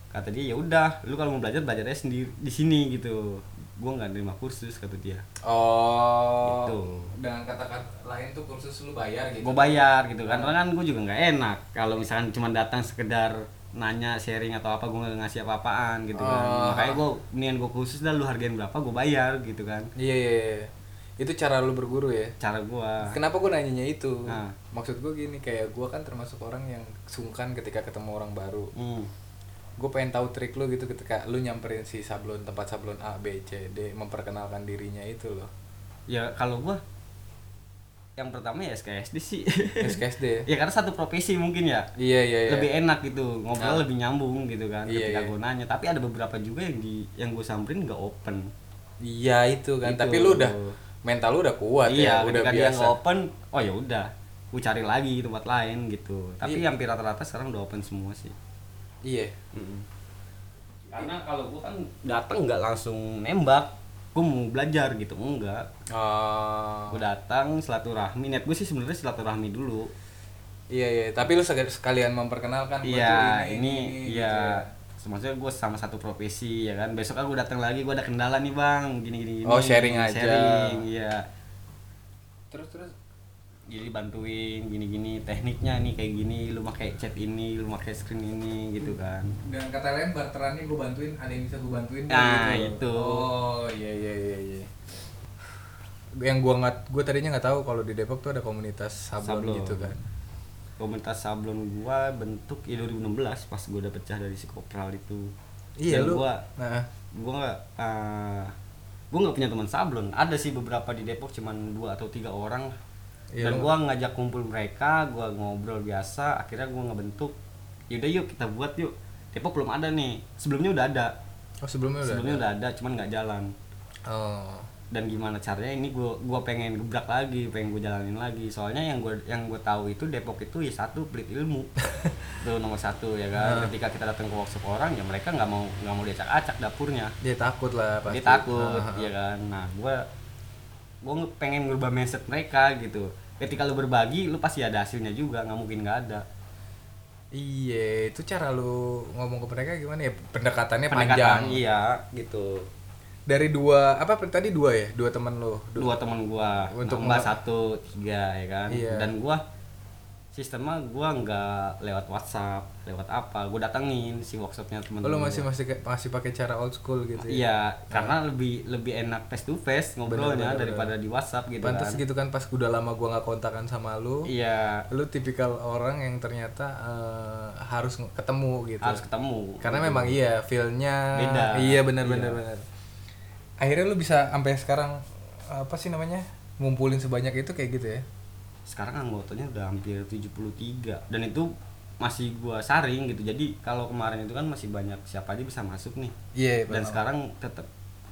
Kata dia ya udah, lu kalau mau belajar belajar aja sendiri di sini gitu. Gue nggak nerima kursus kata dia. oh. Gitu. dengan kata-kata lain tuh kursus lu bayar gitu? Gue bayar gitu kan, karena kan gue juga nggak enak. Kalau misalkan cuma datang sekedar nanya sharing atau apa gue nggak ngasih apa-apaan gitu kan. Oh. Makanya gue nian gue khusus dah lu hargain berapa gue bayar gitu kan. Iya, iya, iya. Itu cara lu berguru ya. Cara gue. Kenapa gue nanyanya itu? Nah. Maksud gue gini, kayak gue kan termasuk orang yang sungkan ketika ketemu orang baru. Hmm. Gue pengen tahu trik lu gitu ketika lu nyamperin si sablon tempat sablon A, B, C, D, memperkenalkan dirinya itu loh. Ya kalau gue yang pertama ya SKSD sih. SKSD ya? ya karena satu profesi mungkin ya. Iya, iya, iya. lebih enak gitu ngobrol Ah. lebih nyambung gitu kan Iya, ketika iya. gue nanya tapi ada beberapa juga yang di yang gue samperin nggak open Iya itu kan. Itu. Tapi lu udah mental lu udah kuat iya ya, udah dia biasa. nggak open oh ya udah gue cari lagi tempat lain gitu tapi Iya. hampir rata-rata sekarang udah open semua sih Iya. karena kalau gue kan datang nggak langsung nembak gue mau belajar gitu enggak. Oh. gue datang silaturahmi niat gue sih sebenarnya silaturahmi dulu. Iya iya, tapi lu sek- sekalian memperkenalkan iya ini, gitu iya. maksudnya gue sama satu profesi ya kan. Besok aku datang lagi gue ada kendala nih bang. Gini gini gini. Oh, sharing aja. sharing iya. Terus terus jadi bantuin gini gini tekniknya nih kayak gini lu pakai chat ini lu pakai screen ini gitu kan dengan kata lain barterannya gue bantuin, ada yang bisa gue bantuin Nah, gitu. itu. Oh, iya iya iya iya. Yang gua nggak gua tadinya nggak tahu kalau di Depok tuh ada komunitas sablon, Sablon. gitu kan. komunitas sablon gua bentuk ya 2016 pas gua udah pecah dari si kopral itu Iya Dan lu. gua Nah, gua nggak eh, gua nggak punya teman sablon ada sih beberapa di Depok cuman dua atau tiga orang Iya, dan gua ngajak kumpul mereka gua ngobrol biasa akhirnya gua ngebentuk yaudah yuk kita buat yuk Depok belum ada nih sebelumnya udah ada oh sebelumnya udah. sebelumnya ada? udah ada cuman nggak jalan Oh. dan gimana caranya ini gua gua pengen gebrak lagi pengen gue jalanin lagi soalnya yang gue yang gue tahu itu Depok itu ya satu pelit ilmu itu nomor satu ya kan Nah. ketika kita datang ke workshop orang ya mereka nggak mau nggak mau diacak-acak dapurnya Dia takut lah pasti. dia takut Ah, ah, ya kan nah gue gue pengen ngerubah mindset mereka gitu ketika lu berbagi lu pasti ada hasilnya juga nggak mungkin nggak ada Iya, itu cara lu ngomong ke mereka gimana ya? Pendekatannya Pendekatan, panjang. iya gitu Dari dua apa tadi dua ya? Dua teman lu. Du- dua teman gua Untuk mbak satu tiga ya kan Iya. dan gua sistemnya gua nggak lewat WhatsApp lewat apa gua datengin si workshopnya teman Oh, lu masih masih kayak- masih pakai cara old school gitu ya? iya karena lebih lebih enak face to face ngobrolnya bener, daripada di WhatsApp gitu Pantes kan. gitu kan pas udah lama gua nggak kontakan sama lu. iya. Lu tipikal orang yang ternyata eh, harus ketemu gitu. Harus ketemu. Karena memang iya feelnya Beda. iya benar Iya. benar benar. Akhirnya lu bisa sampai sekarang apa sih namanya ngumpulin sebanyak itu kayak gitu ya sekarang anggotanya udah hampir 73 dan itu masih gua saring gitu jadi kalau kemarin itu kan masih banyak siapa aja bisa masuk nih iya dan sekarang tetap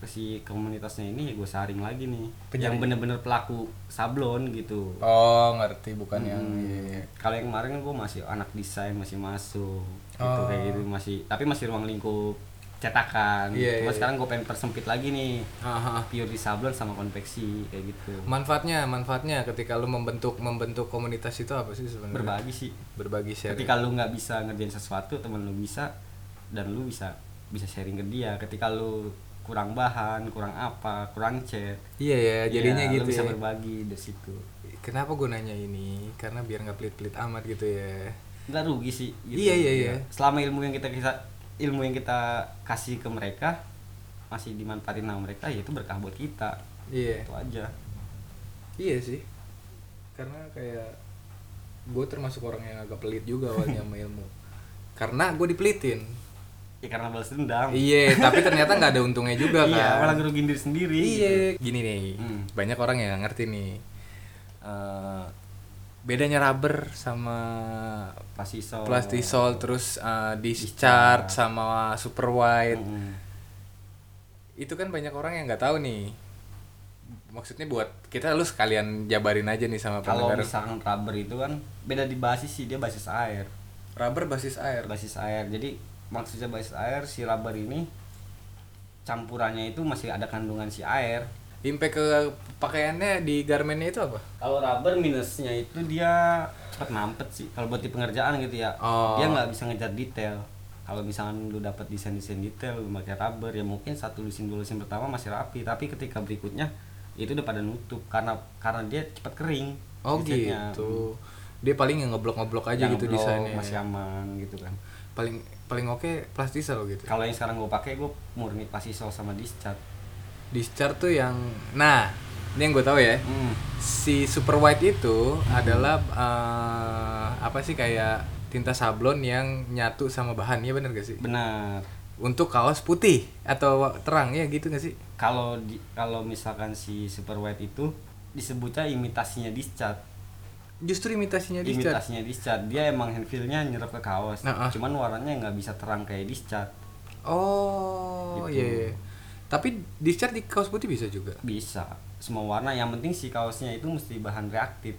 si komunitasnya ini gue saring lagi nih Penyari. yang bener-bener pelaku sablon gitu oh ngerti bukan yang Hmm. iya, iya. kalau yang kemarin kan gue masih anak desain masih masuk gitu Oh. kayak gitu masih tapi masih ruang lingkup cetakan. Iya, cuma iya, sekarang gue pengen persempit lagi nih. Aha. pure di sablon sama konveksi kayak gitu. Manfaatnya manfaatnya ketika lu membentuk membentuk komunitas itu apa sih sebenarnya? Berbagi sih. Berbagi share ketika lu nggak bisa ngerjain sesuatu temen lu bisa dan lu bisa bisa sharing ke dia. Ketika lu kurang bahan kurang apa kurang chat iya ya jadinya ya, gitu lu bisa ya. berbagi dari situ. Kenapa gue nanya ini? Karena biar nggak pelit-pelit amat gitu ya. Nggak rugi sih gitu. Iya, iya, iya. selama ilmu yang kita kita ilmu yang kita kasih ke mereka masih dimanfaatin sama mereka ya itu berkah buat kita. Iya. Itu aja. Iya sih. Karena kayak gue termasuk orang yang agak pelit juga awalnya sama ilmu. Karena gue dipelitin. Ya karena balas dendam. Iya tapi ternyata nggak ada untungnya juga kan. iya malah ngerugiin diri sendiri iya. gitu. gini nih Hmm. banyak orang yang ngerti nih. Eh, bedanya rubber sama plastisol. Plastisol terus eh, discharge sama super white Mm-mm. itu kan banyak orang yang nggak tahu nih. Maksudnya buat kita lu sekalian jabarin aja nih sama kalau misalkan rubber itu kan beda di basis sih dia basis air. Rubber basis air? Basis air. Jadi maksudnya basis air si rubber ini campurannya itu masih ada kandungan si air impact ke pakaiannya di garmennya itu apa? Kalau rubber minusnya itu dia cepet mampet sih. Kalau buat di pengerjaan gitu ya. Oh. dia nggak bisa ngejar detail. Kalau misalkan lu dapat desain desain detail lu pakai rubber ya mungkin satu lusin dua lusin pertama masih rapi. Tapi ketika berikutnya itu udah pada nutup. Karena karena dia cepat kering oh desainnya. gitu. Dia paling yang ngeblok ngeblok aja Yang gitu blok, desainnya. masih aman gitu kan. Paling paling oke plastisol gitu? Kalau yang sekarang gue pakai gue murni plastisol sama discharge discharge tuh yang nah ini yang gue tahu ya. Hmm. si super white itu adalah eh, apa sih kayak tinta sablon yang nyatu sama bahan ya bener gak sih? Benar untuk kaos putih atau terang ya gitu gak sih? Kalau kalau misalkan si super white itu disebutnya imitasinya discharge. Justru imitasinya discharge. Imitasinya discharge. Dia emang handfeel-nya nyerap ke kaos. Nah, ah. cuman warnanya nggak bisa terang kayak discharge. Oh Gitu. iya iya. Tapi discharge di kaos putih bisa juga? Bisa. Semua warna yang penting si kaosnya itu mesti bahan reaktif.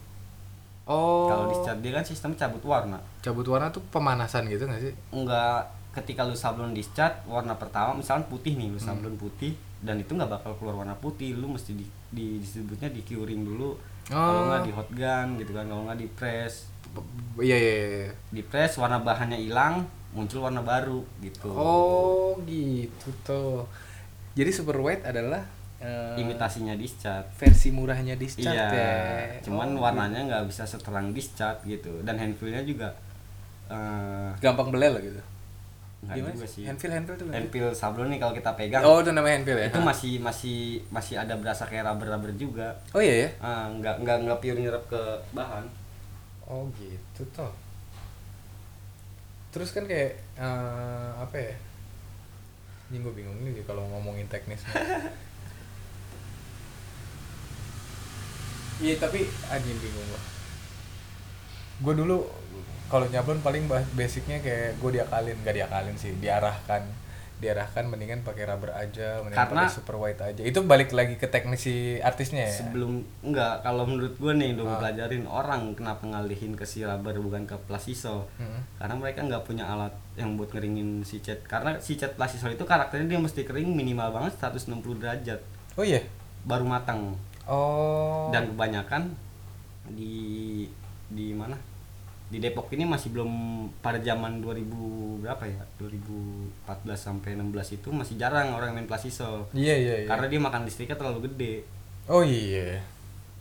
Oh. Kalau discharge dia kan sistem cabut warna. Cabut warna tuh pemanasan gitu gak sih? Enggak ketika lu sablon discharge warna pertama misalnya putih nih lu Hmm. sablon putih dan itu nggak bakal keluar warna putih lu mesti di, di disebutnya di curing dulu. Oh. kalau nggak di hot gun gitu kan kalau nggak di press. Iya iya iya di press warna bahannya hilang muncul warna baru gitu. Oh gitu tuh jadi super white adalah eh, imitasinya discharge. versi murahnya discharge iya ya. cuman Oh, warnanya nggak bisa seterang discharge gitu. Dan handfeel-nya juga gitu. gampang belel lah gitu. Gimana juga sih? handfeel handfeel tuh handfeel sablon nih kalau kita pegang. Oh itu namanya handfeel ya? Itu masih masih masih ada berasa kayak rubber-rubber juga. Oh iya ya Ah, nggak nggak nggak pure nyerap ke bahan. Oh gitu toh. Terus kan kayak eh, apa ya ini gue bingung nih kalau ngomongin teknis. Iya tapi anjing bingung gue gue dulu kalau nyablon paling basicnya kayak gue diakalin gak diakalin sih diarahkan diarahkan mendingan pakai rubber aja mendingan Karena- pakai super white aja. Itu balik lagi ke teknis si artisnya ya? Sebelum enggak kalau menurut gue nih udah Ah. pelajarin orang kenapa ngalihin ke si rubber bukan ke plastisol Mm-mm. karena mereka nggak punya alat yang buat ngeringin si cat. Karena si cat plastisol itu karakternya dia mesti kering minimal banget 160 derajat. Oh iya? Baru matang. Oh. Dan kebanyakan di di mana di Depok ini masih belum pada zaman 2000 berapa ya? 2014 sampai 16 itu masih jarang orang main plastisol iya iya iya. Karena dia makan listriknya terlalu gede. Oh iya.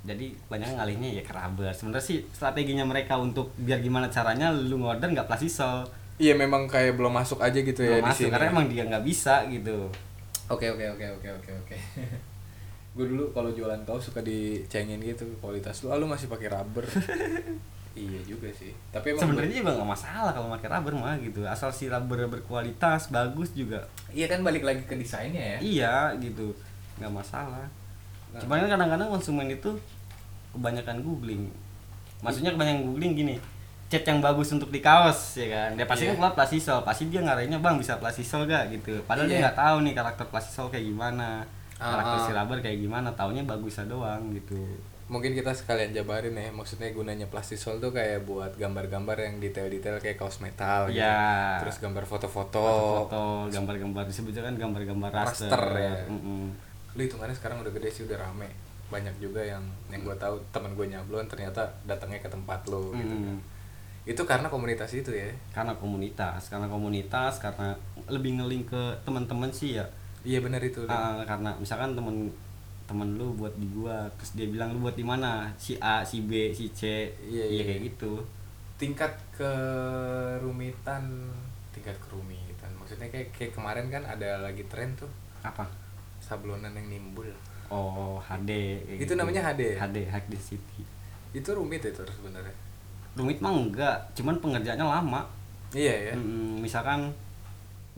Jadi banyak ngalihnya ya ke rubber. Sebenarnya sih strateginya mereka untuk biar gimana caranya lu ngorder nggak plastisol Iya memang kayak belum masuk aja gitu ya belum di masuk sini. karena emang dia nggak bisa gitu. Oke oke oke oke oke oke. Gue dulu kalau jualan kaos suka dicengin gitu kualitas lu, ah, lu masih pakai rubber. iya juga sih. Tapi emang sebenarnya juga nggak masalah kalau pakai rubber mah gitu. Asal si rubber berkualitas bagus juga. Iya kan balik lagi ke desainnya ya. Iya gitu. Nggak masalah. Cuman kan kadang-kadang konsumen itu kebanyakan googling. Maksudnya kebanyakan googling gini cat yang bagus untuk di kaos ya kan? Dia pasti Iya. kan keluar plastisol pasti dia ngarahinnya bang bisa plastisol gak gitu. Padahal dia Iya. nggak tahu nih karakter plastisol kayak gimana. Ah, karakter ah. si rubber kayak gimana taunya bagusnya doang gitu mungkin kita sekalian jabarin ya maksudnya gunanya plastisol tuh kayak buat gambar-gambar yang detail-detail kayak kaos metal gitu. Iya. terus gambar foto-foto foto gambar-gambar disebutnya kan gambar-gambar raster, Raster, ya. Mm-mm. lu hitungannya sekarang udah gede sih udah rame banyak juga yang yang gue tahu teman gue nyablon ternyata datangnya ke tempat lo gitu kan. Mm. itu karena komunitas itu ya karena komunitas karena komunitas karena lebih ngeling ke teman-teman sih ya iya benar itu Ah, karena misalkan temen temen lu buat di gua. Terus dia bilang lu buat di mana? Si A si B si C. Iya, iya iya. kayak gitu. Tingkat kerumitan tingkat kerumitan. Maksudnya kayak kayak kemarin kan ada lagi tren tuh. Apa? Sablonan yang nimbul. Oh HD Itu namanya HD? HD High Density itu rumit itu sebenarnya. Rumit mah enggak cuman pengerjaannya lama. Iya ya Mm, misalkan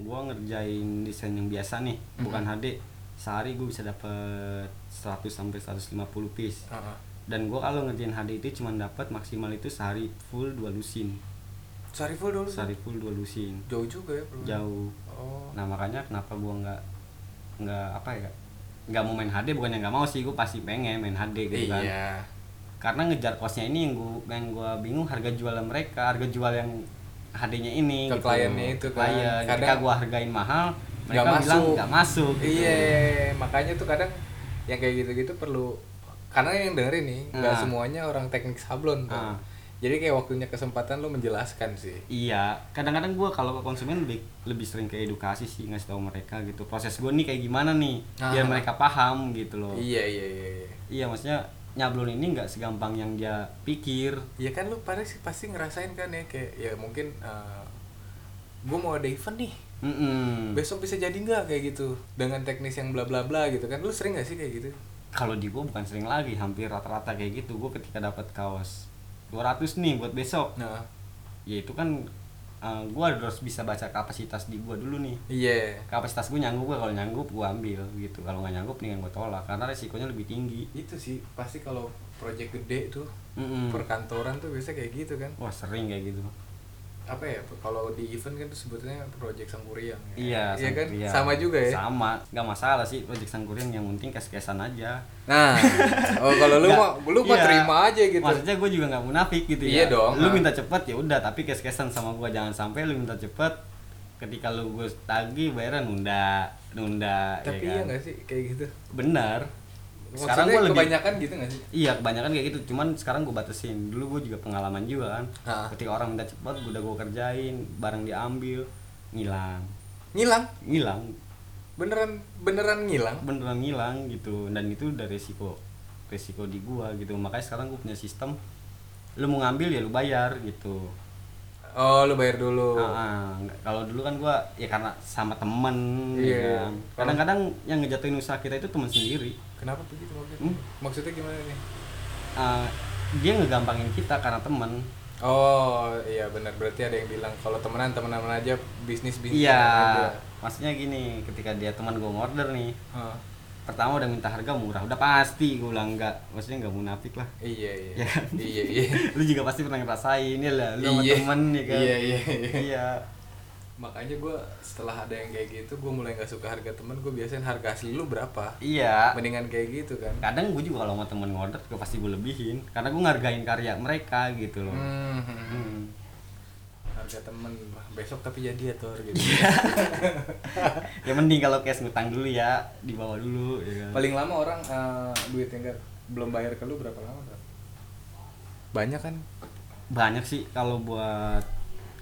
gua ngerjain desain yang biasa nih bukan Mhm. HD sehari gua bisa dapet 100 sampai 150 piece. Heeh. dan gua kalau ngerjain HD itu cuma dapat maksimal itu sehari full dua lusin. Sehari full dulu sehari full dua lusin. Jauh juga ya bro jauh. Oh. Nah makanya kenapa gua nggak nggak apa ya nggak mau main HD bukan yang nggak mau sih gua pasti pengen main HD gitu kan. Iya. Karena ngejar kosnya ini yang gua yang gua bingung harga jual mereka harga jual yang HD-nya ini Ke kliennya itu kan. klien ketika Kadang- gua hargain mahal mereka Nggak bilang masuk. nggak masuk gitu. iya makanya tuh kadang yang kayak gitu-gitu perlu karena yang dengerin nih nggak Nah. semuanya orang teknik sablon tuh Ah. jadi kayak waktunya kesempatan lu menjelaskan sih Iya, kadang-kadang gua kalau ke konsumen lebih lebih sering ke edukasi sih ngasih tahu mereka gitu proses gua nih kayak gimana nih biar Ah. mereka paham gitu loh. iya iya iya iya Iya, maksudnya nyablon ini nggak segampang yang dia pikir. ya kan lu pasti pasti ngerasain kan ya kayak ya mungkin gue mau ada event nih Mm-mm. besok bisa jadi nggak kayak gitu dengan teknis yang bla bla bla gitu kan lu sering gak sih kayak gitu Kalau di gua bukan sering lagi, hampir rata-rata kayak gitu. Gua ketika dapat kaos 200 nih buat besok. nah Ya itu kan uh, gua harus bisa baca kapasitas di gua dulu nih. iya Kapasitas gua nyanggup gua kalau nyanggup gua ambil gitu. Kalau nggak nyanggup nih gua tolak karena resikonya lebih tinggi. itu sih pasti kalau project gede tuh Mm-mm. perkantoran tuh biasa kayak gitu kan Wah, sering kayak gitu. Apa ya kalau di event kan sebetulnya project sangkuriang ya. Iya, iya kan sama juga ya Sama, nggak masalah sih project Sangkuriang yang penting kes-kesan aja. nah oh kalau lu mau lu mau iya. terima aja gitu Maksudnya gue juga nggak munafik gitu Iya ya. dong, Lu ah. minta cepet ya udah, tapi kes-kesan sama gue jangan sampai lu minta cepet ketika lu gue tagih bayaran nunda, nunda. tapi ya iya kan? nggak sih kayak gitu Benar. Sekarang gue lebih kebanyakan gitu nggak sih? Iya kebanyakan kayak gitu, cuman sekarang gue batasin. Dulu gue juga pengalaman juga kan. Ah. Ketika orang minta cepet, udah gue kerjain, barang diambil, ngilang. Ngilang? Ngilang, beneran beneran ngilang? Beneran ngilang gitu. Dan itu udah resiko resiko di gua gitu. Makanya sekarang gua punya sistem lu mau ngambil ya lu bayar gitu. Oh lu bayar dulu. Ah, ah. Nggak- kalau dulu kan gua ya karena sama temen Iya. ya kan. kadang-kadang yang ngejatuhin usaha kita itu teman sendiri kenapa begitu maksudnya? Hmm? maksudnya gimana nih? Ah, dia ngegampangin kita karena temen. Oh iya benar. Berarti ada yang bilang kalau temenan temenan aja bisnis bisnis iya. maksudnya gini ketika dia teman gua ngorder nih. Ah, pertama udah minta harga murah udah pasti gua bilang enggak. Maksudnya nggak munafik lah. Iya iya. Ya kan? iya iya. Lu juga pasti pernah ngerasain ya lah lu sama Iya. temen ya kan. Iya, iya, iya. iya makanya gue setelah ada yang kayak gitu gue mulai nggak suka harga temen gue biasain harga asli lu berapa iya mendingan kayak gitu kan kadang gue juga kalau sama temen ngorder gue pasti gue lebihin karena gue ngargain karya mereka gitu loh hmm, hmm, hmm. Hmm. harga temen besok tapi jadi ya Tor gitu Iya. ya mending kalau cash ngutang dulu ya dibawa dulu ya kan paling lama orang eh, duit yang nggak- belum bayar ke lu berapa lama Tor? banyak kan banyak sih kalau buat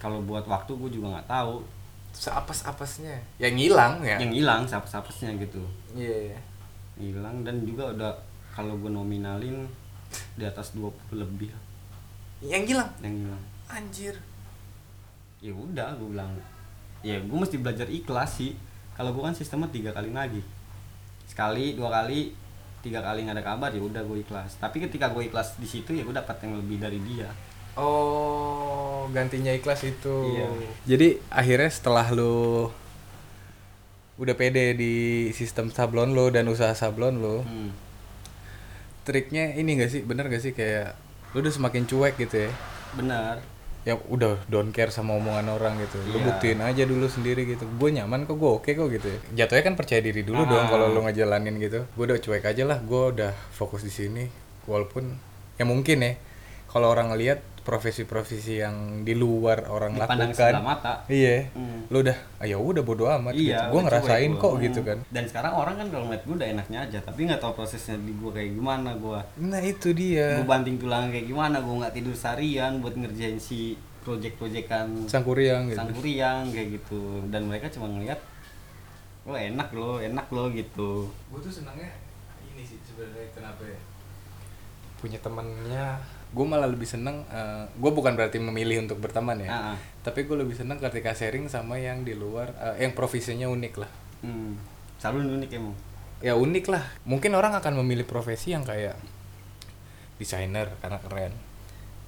kalau buat waktu gue juga nggak tahu. Seapas apasnya yang hilang ya? Yang hilang siapa siapasnya gitu. Iya iya. hilang dan juga udah kalau gue nominalin di atas 20 lebih yang hilang? Yang hilang. Anjir. Ya udah gue bilang ya gue mesti belajar ikhlas sih. Kalau gue kan sistemnya tiga kali lagi. Sekali dua kali tiga kali nggak ada kabar ya udah gue ikhlas. Tapi ketika gue ikhlas di situ ya gue dapat yang lebih dari dia Oh, gantinya ikhlas itu. Iya. Jadi akhirnya setelah lu udah pede di sistem sablon lo dan usaha sablon lo, Hmm. triknya ini gak sih? Bener gak sih kayak lu udah semakin cuek gitu ya? benar Ya udah don't care sama omongan orang gitu. Lu Iya. buktiin aja dulu sendiri gitu. Gue nyaman kok, gue oke kok gitu ya. Jatuhnya kan percaya diri dulu Ah. dong kalau lu ngejalanin gitu. Gue udah cuek aja lah, gue udah fokus di sini. Walaupun ya mungkin ya kalau orang ngelihat profesi-profesi yang di luar orang dipandang lakukan mata Iya. Hmm. Lu udah, ah, ya udah bodo amat iya gitu. Gue udah ngerasain cuek kok gua. gitu Hmm. kan. dan sekarang orang kan kalau ngeliat gue udah enaknya aja tapi nggak tahu prosesnya di gue kayak gimana gue Nah, itu dia. gue banting tulang kayak gimana gue nggak tidur seharian buat ngerjain si project-projectan Sang kuriang gitu. sang kuriang kayak gitu dan mereka cuma ngeliat lo enak lo enak lo gitu Gue tuh senangnya ini sih sebenarnya kenapa ya? Punya temennya gue malah lebih seneng gue bukan berarti memilih untuk berteman ya. Ah, ah. tapi gue lebih seneng ketika sharing sama yang di luar eh, yang profesinya unik lah. Hmm. selalu unik emang? Ya unik lah. Mungkin orang akan memilih profesi yang kayak desainer karena keren.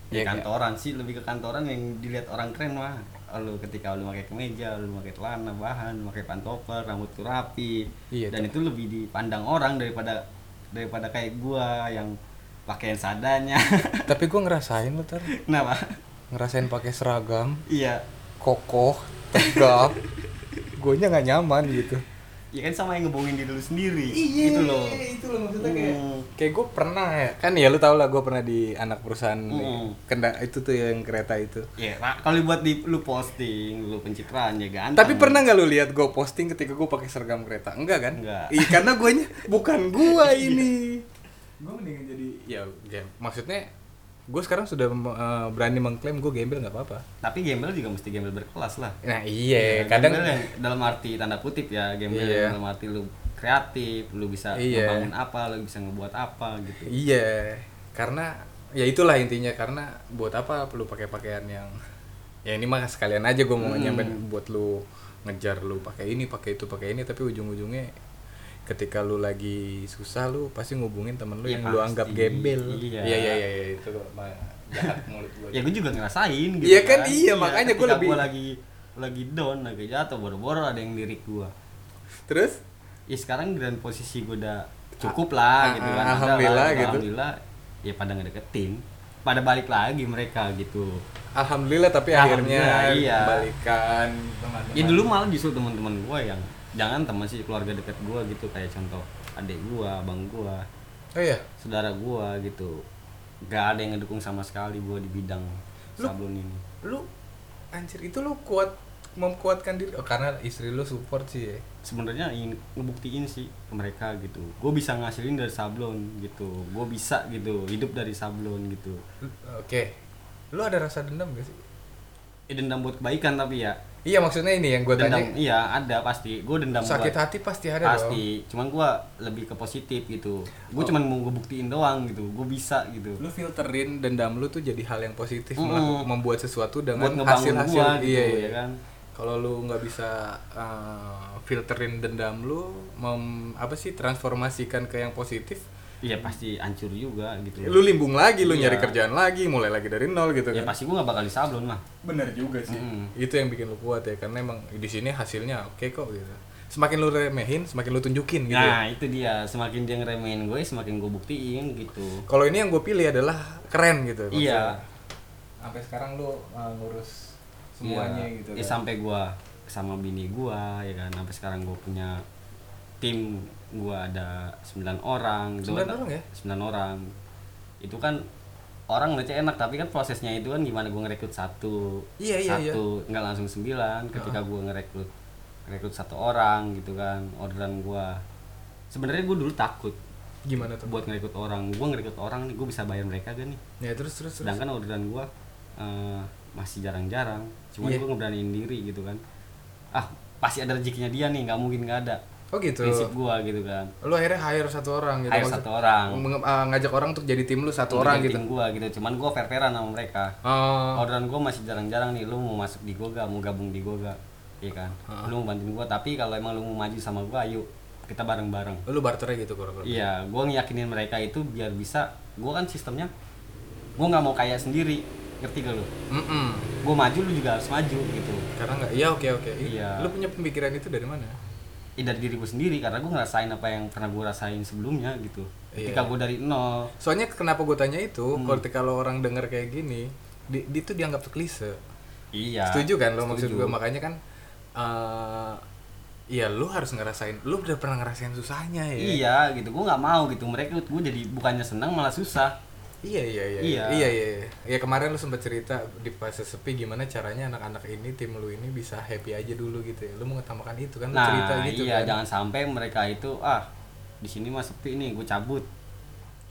Ya, kayak- kantoran sih lebih ke kantoran yang dilihat orang keren mah. Lu ketika lu pakai kemeja lu pakai celana bahan pakai pantopel rambut tuh rapi. Iya, dan itu lebih dipandang orang daripada daripada kayak gua yang pakaian sadanya. Tapi gue ngerasain lo ter kenapa? Ngerasain pakai seragam. Iya. Kokoh tegap. Gue nya nggak nyaman gitu. Ya kan sama yang ngebohongin diri lu sendiri. Gitu loh. itu loh maksudnya kayak Hmm. kayak gue pernah ya. Kan ya lu tau lah gue pernah di anak perusahaan Hmm. kenda itu tuh yang kereta itu. Ya Ra, kalau buat di lu posting lu pencitraan ya ganteng. Tapi pernah nggak lu lihat gue posting ketika gue pakai seragam kereta? Enggak kan? Enggak. Iya karena gue bukan gue ini gue mendingan jadi ya, ya maksudnya gue sekarang sudah eh, berani mengklaim gue gembel nggak apa-apa tapi gembel juga mesti gembel berkelas lah nah iya Ya, kadang yang dalam arti tanda kutip ya gembel Iya. yang dalam arti lu kreatif lu bisa Iya. membangun apa lu bisa ngebuat apa gitu Iya, karena ya itulah intinya karena buat apa perlu pakai pakaian yang ya ini mah sekalian aja gue mau Hmm. nyampein buat lu ngejar lu pakai ini pakai itu pakai ini tapi ujung-ujungnya ketika lu lagi susah lu pasti ngubungin temen lu Iya, yang lu pasti. anggap gembel. Iya. iya iya iya, iya, itu mah jahat mulut gue ya gue juga ngerasain gitu Iya kan, iya, makanya gua ketika lebih- gua lagi lagi down lagi jatuh boro-boro ada yang lirik gua. Terus? Ya sekarang dan posisi gue udah cukup lah Ah, gitu ah, kan. Alhamdulillah lah, gitu. alhamdulillah. Ya pada ngedeketin. Pada balik lagi mereka gitu. Alhamdulillah tapi Alhamdulillah, akhirnya iya. balikan teman-teman. Ya dulu malah justru teman-teman gue yang jangan teman sih keluarga dekat gue gitu. Kayak contoh adik gue abang gue oh iya? saudara gue gitu. Gak ada yang ngedukung sama sekali gue di bidang Lu- sablon ini. lu anjir itu lu kuat memkuatkan diri. Oh, karena istri lu support sih ya. Sebenarnya ingin ngebuktiin sih ke mereka gitu. Gue bisa ngasilin dari sablon gitu. Gue bisa gitu hidup dari sablon gitu. Oke. Lu ada rasa dendam gak sih? Ya dendam buat kebaikan tapi ya iya maksudnya ini yang gue dendam tanya iya ada pasti. Gue dendam sakit buat hati pasti ada dong. Pasti cuman gue lebih ke positif gitu. Gue cuman mau ngebuktiin doang gitu. Gue bisa gitu. Lu filterin dendam lu tuh jadi hal yang positif melaku- membuat sesuatu dengan buat ngebangun hasil hasil gua gitu iya, iya. ya kan? Kalau lu nggak bisa uh, filterin dendam lu mem, apa sih transformasikan ke yang positif iya pasti hancur juga gitu lu limbung lagi lu Iya. nyari kerjaan lagi mulai lagi dari nol gitu ya kan pasti gue gak bakal di sablon lah bener juga sih Mm-mm. itu yang bikin lu kuat ya karena emang di sini hasilnya oke kok gitu semakin lu remehin semakin lu tunjukin gitu nah itu dia semakin dia ngeremehin gue semakin gue buktiin gitu kalau ini yang gue pilih adalah keren gitu Iya. sampai sekarang lu uh, ngurus semuanya Iya. gitu ya kan. sampai gue sama bini gue ya kan sampai sekarang gue punya tim gue ada 9 orang gitu Sembilan kan. orang ya? 9 orang. Itu kan orang ngeliatnya enak tapi kan prosesnya itu kan gimana gue ngerekrut satu Iya, iya, satu nggak langsung sembilan. Ketika gue ngerekrut ngerekrut satu orang gitu kan orderan gue sebenarnya gue dulu takut gimana tuh? buat ngerekrut orang. Gue ngerekrut orang nih gue bisa bayar mereka gak nih? Ya terus terus terus. Sedangkan orderan gue eh, masih jarang-jarang. Cuman Iya. gue ngeberaniin diri gitu kan. Ah pasti ada rezekinya dia nih nggak mungkin nggak ada oh gitu. Prinsip gue gitu kan. Lu akhirnya hire satu orang gitu. Hire Maksud- satu orang. Uh, ngajak orang untuk jadi tim lu satu Untuk orang jadi gitu. tim gue gitu. Cuman gue fair fairan sama mereka. Oh. Orderan gue masih jarang-jarang nih. Lu mau masuk di gue gak mau gabung di gue gak iya kan? Ah. lu mau bantuin gue tapi kalau emang lu mau maju sama gue ayo kita bareng-bareng. Lu barternya gitu kurang iya gue ngiyakinin mereka itu biar bisa gue kan sistemnya gue nggak mau kaya sendiri. Ngerti gak lu? Mm-mm. gue maju lu juga harus maju gitu. Karena nggak iya oke oke. Iya. lu punya pemikiran itu dari mana ya dari diri gue sendiri karena gue ngerasain apa yang pernah gue rasain sebelumnya gitu. Ketika Iya. gue dari nol. Soalnya kenapa gue tanya itu Hmm. kalau lo orang denger kayak gini di, di itu dianggap klise. Iya setuju kan lo maksud gue makanya kan eh Iya, lu harus ngerasain, lu udah pernah ngerasain susahnya ya. iya gitu. Gue nggak mau gitu. Mereka gue jadi bukannya senang malah susah Iya iya iya. Iya. Iya iya. iya. Ya kemarin lu sempat cerita di fase sepi gimana caranya anak-anak ini tim lu ini bisa happy aja dulu gitu ya. Lu mengutamakan itu kan lu nah cerita gitu iya kan. jangan sampai mereka itu ah di sini mah sepi nih gue cabut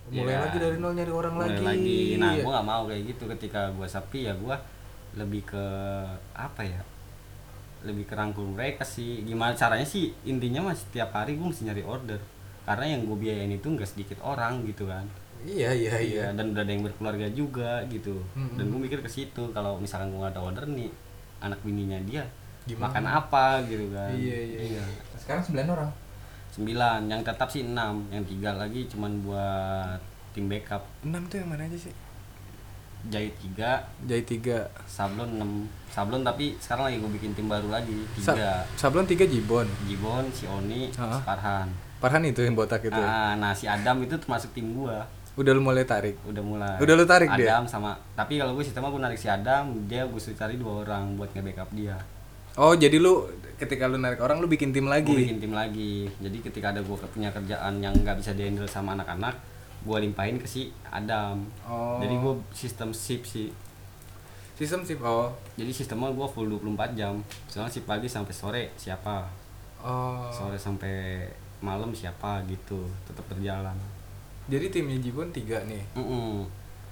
Mulai Iya. lagi dari nol nyari orang Mulai lagi. lagi nah Iya. gue nggak mau kayak gitu ketika gue sepi ya gue lebih ke apa ya lebih ke rangkul mereka sih gimana caranya sih intinya mah setiap hari gue mesti nyari order karena yang gue biayain itu nggak sedikit orang gitu kan Iya iya iya. Iya, dan udah ada yang berkeluarga juga gitu. Mm-mm. Dan gue mikir ke situ kalau misalkan gue gak ada order nih anak bininya dia Gimana? makan apa gitu kan. Iya iya iya. Sekarang 9 orang. Sembilan, yang tetap sih enam, yang tiga lagi cuman buat tim backup. 6 tuh yang mana aja sih? Jahit tiga, Jahit 3. sablon enam. Sablon tapi sekarang lagi gue bikin tim baru lagi Sa tiga. sablon 3 Jibon. Jibon, si Oni, si Farhan. Farhan itu yang botak itu. ya? Ah, nah si Adam itu termasuk tim gua. Udah lu mulai tarik. Udah mulai. Udah lu tarik Adam dia? sama. Tapi kalau gue sistemnya gue narik si Adam, dia gue suruh cari dua orang buat nge-backup dia. Oh, jadi lu ketika lu narik orang lu bikin tim lagi. Gue bikin tim lagi. Jadi ketika ada gue punya kerjaan yang nggak bisa dihandle sama anak-anak, gue limpahin ke si Adam. Oh. Jadi gue sistem shift sih. Sistem sih oh. Jadi sistemnya gue full 24 jam. Soalnya shift pagi sampai sore siapa, Oh. sore sampai malam siapa gitu, tetap berjalan. Jadi timnya Jibon 3 nih. Mm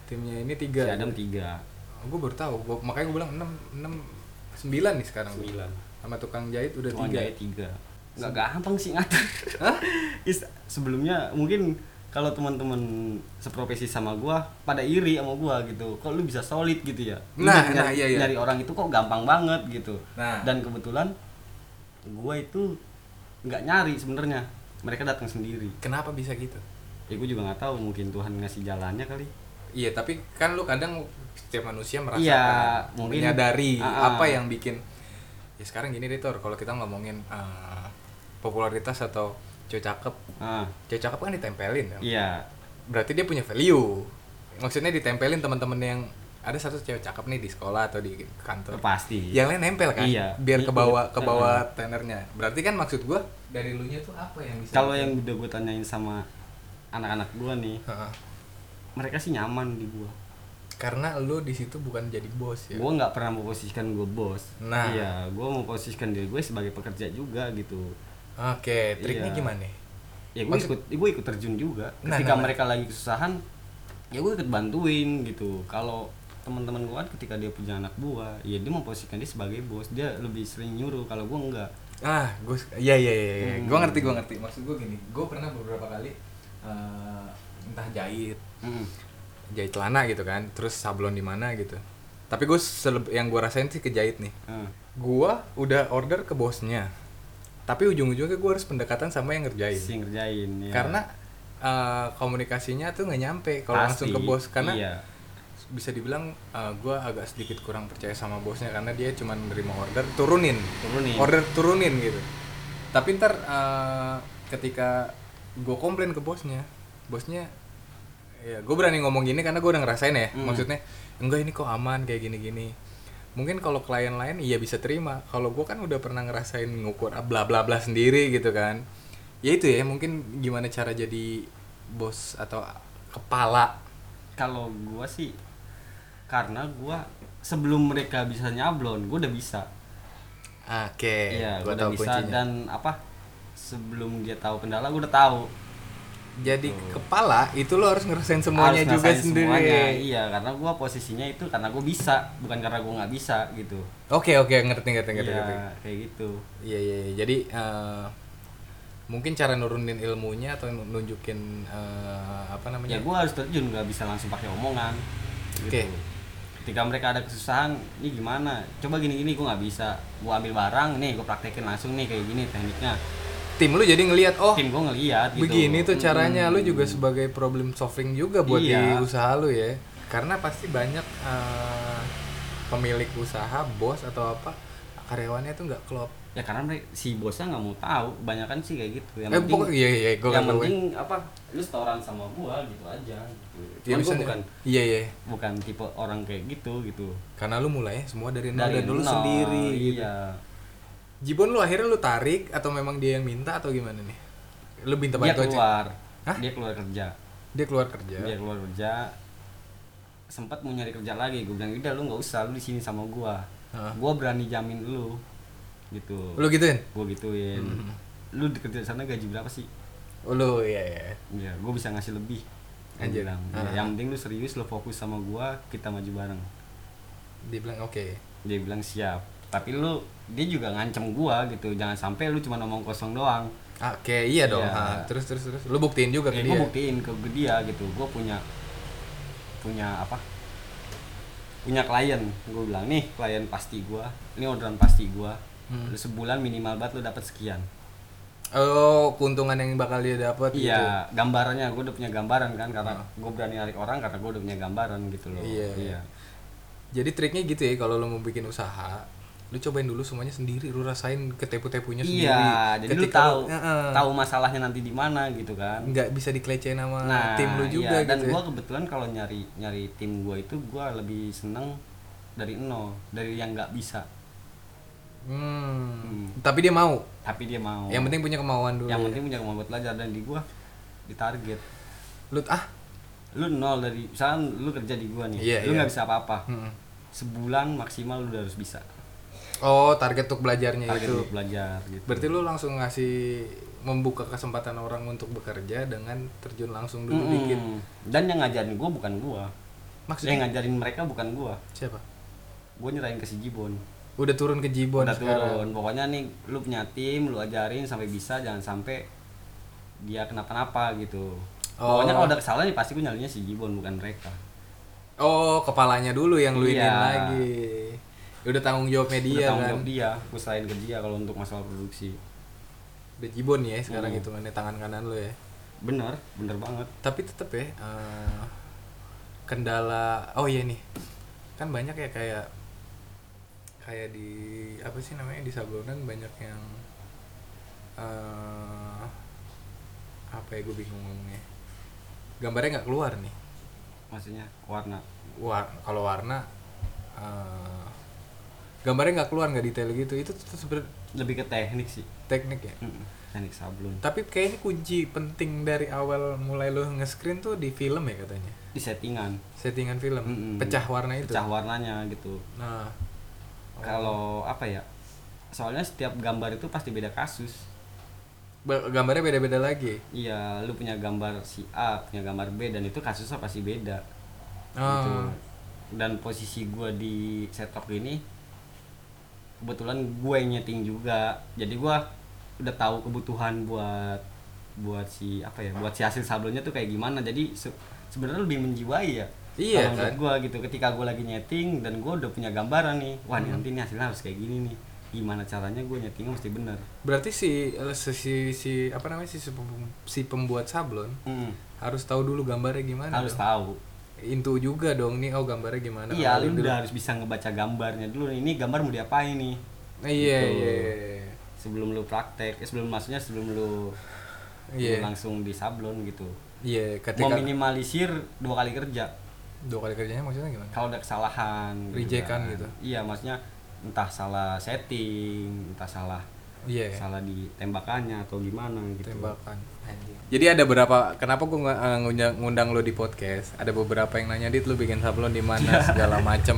Timnya ini Si 3. Adam tiga, gue baru tahu. Gua, makanya gue bilang 6 6 9 nih sekarang. sembilan. Sama tukang jahit udah Tukang 3. jahit tiga. Nggak gampang sih ngatur. Is- sebelumnya mungkin kalau teman-teman seprofesi sama gua pada iri sama gua gitu. Kok lu bisa solid gitu ya? Lu Nah, nyari, nah, iya, iya. nyari orang itu kok gampang banget gitu. Nah. Dan kebetulan gua itu nggak nyari sebenarnya. Mereka datang sendiri. Kenapa bisa gitu? Ya gua juga nggak tahu mungkin Tuhan ngasih jalannya kali. Iya, tapi kan lu kadang setiap manusia merasakan Iya, mungkin- menyadari ah. apa yang bikin ya sekarang gini deh Tor, kalau kita ngomongin eh, popularitas atau cewek cakep, Ah, cewek cakep kan ditempelin kan? iya. Berarti dia punya value. Maksudnya ditempelin teman-teman yang ada satu cewek cakep nih di sekolah atau di kantor. Pasti. Yang lain nempel kan? Iya. Biar ke bawah ke bawah tenernya. Berarti kan maksud gua dari lu nya tuh apa yang bisa Kalau yang udah gue tanyain sama anak-anak gua nih, Heeh. mereka sih nyaman di gua. karena lu di situ bukan jadi bos ya. gue nggak pernah memposisikan gue bos Nah. iya gue memposisikan diri gue sebagai pekerja juga gitu Oke, triknya Iya. gimana? ya gue ikut gue ikut terjun juga Nah, ketika nah, nah. mereka lagi kesusahan ya gue ikut bantuin gitu kalau teman-teman gue kan ketika dia punya anak buah ya dia memposisikan dia sebagai bos dia lebih sering nyuruh kalau gue enggak Ah, gue iya iya iya, iya. Hmm. Gue ngerti, gue ngerti. Maksud gue gini, gue pernah beberapa kali eh, entah jahit, Mm. jahit celana gitu kan, terus sablon di mana gitu. Tapi gue yang gue rasain sih kejahit nih. Ah. Gue udah order ke bosnya, tapi ujung-ujungnya gue harus pendekatan sama yang ngerjain. si ngerjain ya. Karena eh, komunikasinya tuh nggak nyampe kalau langsung ke bos karena iya. Bisa dibilang gue agak sedikit kurang percaya sama bosnya karena dia cuma nerima order turunin. Turunin. Order turunin gitu. Tapi ntar eh, ketika gue komplain ke bosnya bosnya ya gue berani ngomong gini karena gue udah ngerasain ya Hmm. maksudnya enggak ini kok aman kayak gini gini mungkin kalau klien lain iya bisa terima. Kalau gue kan udah pernah ngerasain ngukur bla bla bla sendiri gitu kan. Ya itu ya mungkin gimana cara jadi bos atau kepala. Kalau gue sih karena gue sebelum mereka bisa nyablon gue udah bisa oke Iya, gue udah bisa kuncinya dan apa? Sebelum dia tahu kendala, gue udah tahu. jadi kepala itu lo harus ngerasain semuanya Harus juga sendiri semuanya. Iya, karena gue posisinya itu karena gue bisa, bukan karena gue nggak bisa gitu. Oke oke ngerti ngerti ngerti. Iya, ngerti. kayak gitu. Iya iya iya. jadi eh, mungkin cara nurunin ilmunya atau nunjukin eh, apa Ya namanya? gue harus terjun, nggak bisa langsung pakai omongan. Gitu. Oke. Ketika mereka ada kesusahan, ini gimana? Coba gini-gini, gue nggak bisa. Gue ambil barang, nih gue praktekin langsung nih kayak gini tekniknya. Tim lu jadi ngelihat oh Tim gue ngeliat gitu. begini tuh caranya Hmm. lu juga sebagai problem solving juga buat Iya. di usaha lu ya. Karena pasti banyak eh, pemilik usaha bos atau apa karyawannya tuh nggak klop ya karena mereka, si bosnya nggak mau tahu. Kebanyakan sih kayak gitu. Yang eh penting pokok iya iya gue yang penting apa lu setoran sama gua gitu aja. Gitu. ya, Cuman gua misalnya- bukan iya iya. bukan tipe orang kayak gitu gitu. Karena lu mulai semua dari nol dari dan dulu nol, sendiri gitu. iya. Jibon lu akhirnya lu tarik atau memang dia yang minta atau gimana nih? Lu minta dia bantu aja? keluar. Hah? dia keluar kerja. Dia keluar kerja? Dia keluar kerja. Sempat mau nyari kerja lagi. Gue bilang udah lu nggak usah lu di sini sama gua. Hah? gua berani jamin lu gitu. Lu gituin? Gua gituin. Hmm. lu di kerja sana gaji berapa sih? Oh, lu iya iya. Ya gua bisa ngasih lebih. Gua Anjir. bilang Ah. "Ya, yang penting lu serius lu fokus sama gua kita maju bareng. Dia bilang oke. Dia bilang siap. Tapi lu dia juga ngancem gua gitu. Jangan sampai lu cuma ngomong kosong doang. Oke iya dong. Iya. Ha, terus terus terus. Lu buktiin juga ke ya, dia? gue buktiin ke dia gitu. Gue punya punya apa? Punya klien. Gue bilang nih klien pasti gue ini orderan pasti gue Hmm. lu sebulan minimal banget lu dapat sekian oh keuntungan yang bakal dia dapat gitu. iya gambarannya gue udah punya gambaran kan karena Ah. gue berani narik orang karena gue udah punya gambaran gitu loh Iya. jadi triknya gitu ya kalau lu mau bikin usaha lu cobain dulu semuanya sendiri lu rasain ketepu-tepunya sendiri iya jadi lu Ketika tahu Heeh. tahu masalahnya nanti di mana gitu kan nggak bisa dikelecehin sama nah tim lu juga iya, dan gitu gue ya. kebetulan kalau nyari nyari tim gue itu gue lebih seneng dari nol dari yang nggak bisa Hmm. Hmm. tapi dia mau? Tapi dia mau. Yang penting punya kemauan dulu yang ya. penting punya kemampuan buat belajar dan di gua di target. Lu ah? Lu nol dari misalnya lu kerja di gua nih Iya, lu iya. nggak bisa apa-apa. Hmm. sebulan maksimal lu udah harus bisa. Oh target untuk belajarnya target itu. untuk belajar gitu. Berarti lu langsung ngasih membuka kesempatan orang untuk bekerja dengan terjun langsung dulu Mm-mm. dikit. Dan yang ngajarin gua bukan gua. Maksudnya? Yang ngajarin mereka bukan gua. Siapa? Gua nyerahin ke si Jibon udah turun ke Jibon udah sekarang. Turun pokoknya nih lu punya tim lu ajarin sampai bisa jangan sampai dia kenapa-napa gitu. Oh. pokoknya kalau ada kesalahan ya pasti gua nyalinya si Jibon bukan mereka. Oh kepalanya dulu yang lu Iya. lagi. Udah tanggung jawab media udah tanggung kan. jawab dia gua selain ke dia kalau untuk masalah produksi. Udah Jibon ya sekarang Hmm. hitungannya tangan kanan lu ya. Bener bener banget. Tapi tetep ya eh, kendala oh iya nih. Kan banyak ya kayak kayak di apa sih namanya di sablonan banyak yang eh apa ya gue bingung ngomongnya. Gambarnya nggak keluar nih. Maksudnya warna? War kalau warna eh gambarnya nggak keluar nggak detail gitu. Itu tuh sebenarnya lebih ke teknik sih. teknik ya? Mm-mm, teknik sablon. Tapi kayaknya kunci penting dari awal mulai lo nge-screen tuh di film ya katanya? Di settingan. Settingan film? Mm-mm. pecah warna itu? Pecah warnanya gitu. Nah kalau apa ya? Soalnya setiap gambar itu pasti beda kasus. Ba- gambarnya beda-beda lagi? Iya lu punya gambar si A punya gambar B dan itu kasusnya pasti beda. Oh. gitu. Dan posisi gua di setok ini kebetulan gue yang nyeting juga. Jadi gua udah tahu kebutuhan buat buat si apa ya buat si hasil sablonnya tuh kayak gimana. Jadi se- sebenarnya lebih menjiwai ya Iya, kan? gua gitu ketika gua lagi nyeting dan gua udah punya gambaran nih wah Hmm. nanti nih hasilnya harus kayak gini nih gimana caranya gue nyetingnya mesti bener berarti si si si, si- apa namanya si, si pem- si pembuat sablon Mm, harus tahu dulu gambarnya gimana harus dong. tahu intu juga dong nih oh gambarnya gimana iya lu dulu. udah harus bisa ngebaca gambarnya dulu ini gambar mau diapain nih Nah, iya Gitu. iya iya. sebelum lu praktek eh, sebelum maksudnya sebelum lu, Iya. lu langsung di sablon gitu iya ketika meminimalisir dua kali kerja dua kali kerjanya maksudnya gimana? Kalau ada kesalahan Rejekan kan. gitu. iya maksudnya entah salah setting entah salah iya salah di tembakannya atau gimana gitu. Tembakan jadi ada beberapa kenapa gue ngundang, ngundang lo di podcast? Ada beberapa yang nanya dit lu bikin sablon di mana? Segala macem.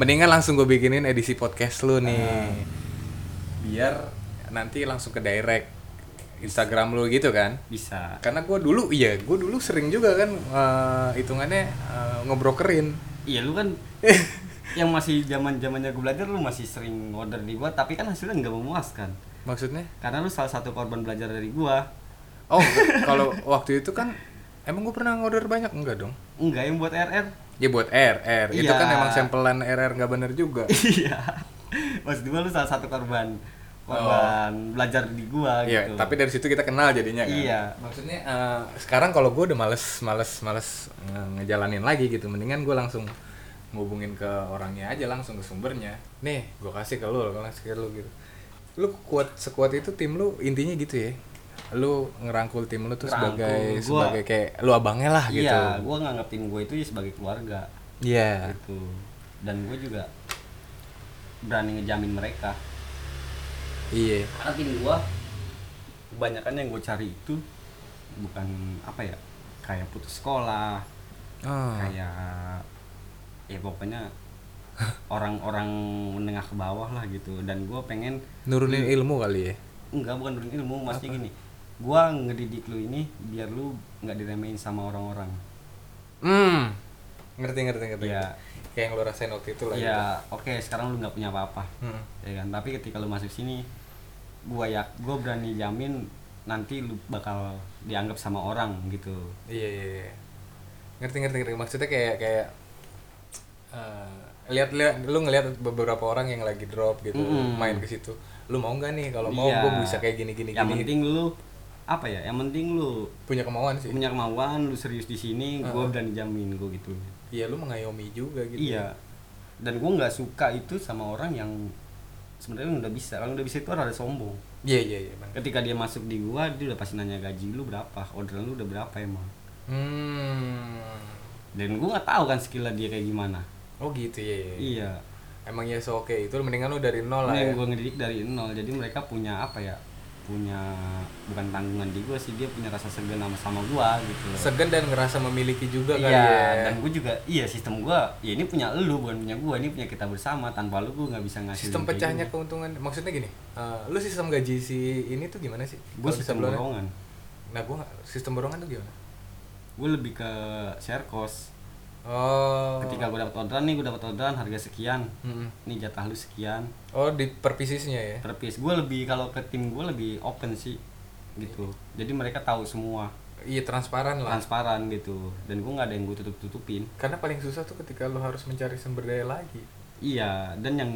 Mendingan langsung gue bikinin edisi podcast lu nih. Biar nanti langsung ke direct Instagram lu gitu kan? Bisa. Karena gue dulu iya gue dulu sering juga kan eh, hitungannya eh, ngebrokerin iya lu kan yang masih zaman zamannya gue belajar lu masih sering order di gua tapi kan hasilnya nggak memuaskan maksudnya? Karena lu salah satu korban belajar dari gua. Oh kalau waktu itu kan emang gue pernah ngorder banyak? Enggak dong. Enggak yang buat RR ya buat R R. Itu Iya. kan emang sampelan RR nggak bener juga. Iya. Maksud gua lu salah satu korban korban belajar di gua Iya, gitu. tapi dari situ kita kenal jadinya kan. Iya. Maksudnya eh, sekarang kalau gue udah males males males nge- ngejalanin lagi gitu, mendingan gue langsung ngubungin ke orangnya aja langsung ke sumbernya. Nih gue kasih ke lu kalau kasih ke lu gitu. Lu kuat sekuat itu tim lu intinya gitu ya. Lu ngerangkul tim lu tuh Ngerangkul, sebagai gua- sebagai kayak lu abangnya lah gitu iya gue nganggap tim gue itu ya sebagai keluarga. Iya. Gitu. Dan gue juga berani ngejamin mereka iya. Karena tim gue kebanyakan yang gue cari itu bukan apa ya kayak putus sekolah oh. kayak ya pokoknya orang-orang menengah ke bawah lah gitu. Dan gue pengen nurunin ilmu kali ya? Enggak bukan nurunin ilmu maksudnya gini. Gue ngedidik lu ini biar lu nggak diremehin sama orang-orang. Hmm. Ngerti ngerti ngerti. Iya. kayak yang lu rasain waktu itu lah gitu. ya oke sekarang lu nggak punya apa-apa. Hmm. ya kan? Tapi ketika lu masuk sini gue ya gue berani jamin nanti lu bakal dianggap sama orang gitu Iya iya. iya. Ngerti ngerti ngerti. Maksudnya kayak kayak eh, lihat lihat lu ngelihat beberapa orang yang lagi drop gitu Mm-mm. main ke situ. Lu mau nggak nih kalau mau Iya. gue bisa kayak gini gini yang gini. penting lu apa ya yang penting lu Punya kemauan sih. punya kemauan lu serius di sini gue Heeh. berani jamin gue gitu Iya lu mengayomi juga gitu. iya dan gue nggak suka itu sama orang yang sebenarnya udah bisa kalau udah bisa itu orang ada sombong Iya iya iya. Ketika dia masuk di gua dia udah pasti nanya gaji lu berapa orderan lu udah berapa emang Hmm. dan gua nggak tahu kan skillnya dia kayak gimana Oh gitu ya. iya. iya Emang ya so oke itu mendingan lu dari nol lah ya. gue ngedidik dari nol jadi mereka punya apa ya punya bukan tanggungan di gua sih dia punya rasa segan sama sama gua gitu loh. Segan dan ngerasa memiliki juga kali iya ya. dan gue juga iya sistem gua ya ini punya lu bukan punya gua ini punya kita bersama tanpa lu gua nggak bisa ngasih sistem pecahnya keuntungan maksudnya gini eh, lu sistem gaji si ini tuh gimana sih? Gue sistem borongan. Nah gua nggak- sistem borongan tuh gimana? Gue lebih ke share cost oh. Ketika gue dapat orderan nih gue dapat orderan harga sekian. Mm-mm. ini jatah lu sekian. Oh di per piecesnya ya? Per piece gue lebih kalau ke tim gue lebih open sih gitu. Jadi mereka tahu semua. Iya transparan lah. Transparan gitu. Dan gue nggak ada yang gue tutup tutupin karena paling susah tuh ketika lu harus mencari sumber daya lagi. Iya. Dan yang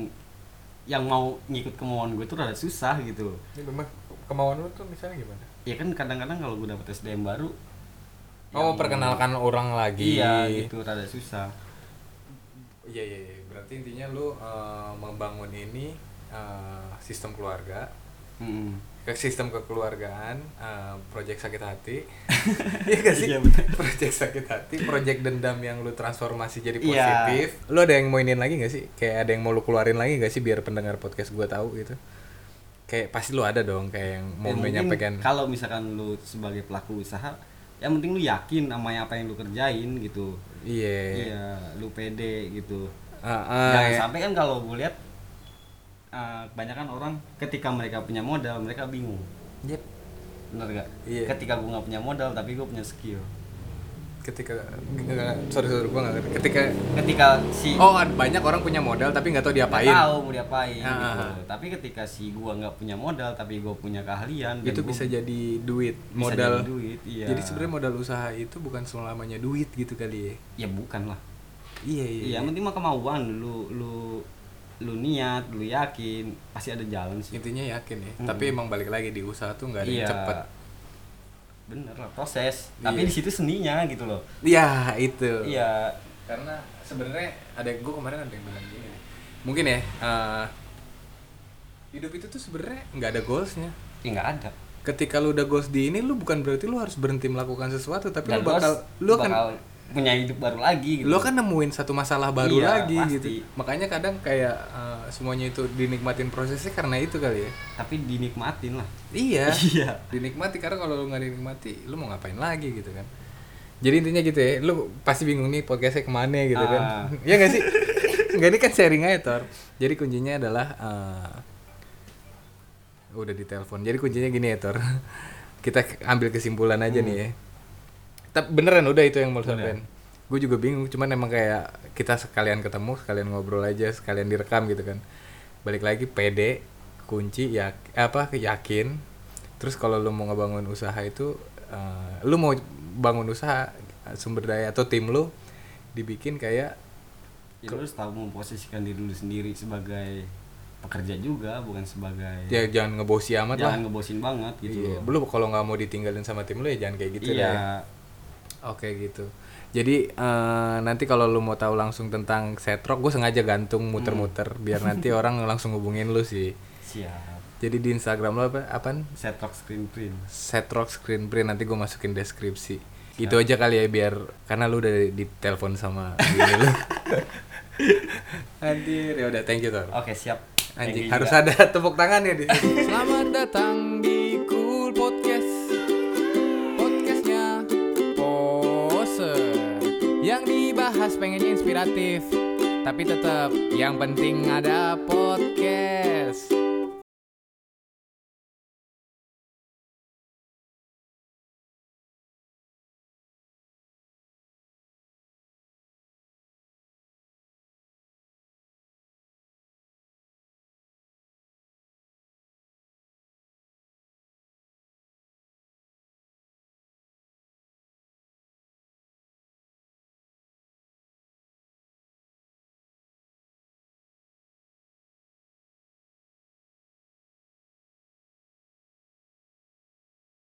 yang mau ngikut kemauan gue tuh rada susah gitu. Ini memang kemauan lu tuh misalnya gimana? Ya kan kadang-kadang kalau gue dapet SDM baru oh yang- perkenalkan orang lagi. Iya gitu rada susah. Iya iya iya. berarti intinya lu eh, membangun ini eh, sistem keluarga. Mm-mm. ke sistem kekeluargaan eh, project sakit hati. Iya gak sih? Iya, project sakit hati project dendam yang lu transformasi jadi Iya. positif. Lu ada yang mau iniin lagi gak sih? Kayak ada yang mau lu keluarin lagi gak sih biar pendengar podcast gua tahu gitu? Kayak pasti lu ada dong kayak yang mau Ya, menyampaikan kalau misalkan lu sebagai pelaku usaha yang penting lu yakin sama apa yang lu kerjain gitu iya iya lu pede gitu Ah, ah, jangan ya. sampai kan kalau gue lihat uh, kebanyakan orang ketika mereka punya modal mereka bingung Yep. bener gak Iya. ketika gue nggak punya modal tapi gue punya skill ketika sorry sorry gua nggak ketika ketika si oh banyak orang punya modal tapi nggak tahu nggak diapain tahu mau diapain Ah, gitu. ah, ah. tapi ketika si gue nggak punya modal tapi gue punya keahlian dan itu gua bisa jadi duit bisa modal. jadi duit iya. Jadi sebenarnya modal usaha itu bukan selamanya duit gitu kali ya? Ya bukan lah. Iya iya, Iya, yang penting mah kemauan. Lu lu lu niat, lu yakin, pasti ada jalan sih. intinya yakin ya. Mm-mm. tapi emang balik lagi di usaha tuh nggak ada yang cepet Bener lah, proses. Tapi Iya. di situ seninya gitu loh. iya itu Iya. karena sebenarnya ada gue kemarin ada yang bilang gini mungkin ya eh, hidup itu tuh sebenarnya nggak ada goalsnya Ya nggak ada. ketika lu udah goals di ini lu bukan berarti lu harus berhenti melakukan sesuatu tapi Dan lu bakal lu akan bakal punya hidup baru lagi gitu. lu akan nemuin satu masalah baru Iya, lagi pasti. gitu. Makanya kadang kayak eh, semuanya itu dinikmatin prosesnya karena itu kali ya. Tapi dinikmatin lah. iya. Iya. dinikmati karena kalau lu nggak dinikmati lu mau ngapain lagi gitu kan. Jadi intinya gitu ya lu pasti bingung nih podcastnya ke mana gitu kan. Ah. ya nggak sih? Nggak ini kan sharing aja Tor jadi kuncinya adalah eh, udah ditelepon. Jadi kuncinya gini ya Tor kita ambil kesimpulan aja nih ya tapi beneran udah itu yang mau sampein gue juga bingung cuman emang kayak kita sekalian ketemu sekalian ngobrol aja sekalian direkam gitu kan balik lagi pede kunci ya apa yakin terus kalau lu mau ngebangun usaha itu eh, lu mau bangun usaha sumber daya atau tim lu dibikin kayak Ya, lu harus tahu memposisikan diri lu sendiri sebagai pekerja juga, bukan sebagai ya jangan ngebosi amat lah jangan ngebosin banget gitu. iya. lu kalau nggak mau ditinggalin sama tim lu ya jangan kayak gitu iya. lah ya. Oke gitu Jadi eh, nanti kalau lu mau tahu langsung tentang setrok, gue sengaja gantung muter-muter biar nanti orang langsung hubungin lu sih. siap Jadi di Instagram lo apa? Apaan? setrock screen print Setrock screen print nanti gue masukin deskripsi. Gitu aja kali ya biar karena lu udah ditelepon sama ini lu. Anjir, ya udah thank you Tor. oke siap Thank Anjing, harus juga. ada tepuk tangan ya di sini. Selamat datang di Cool Podcast. Yang dibahas pengennya inspiratif, tapi tetap yang penting ada podcast.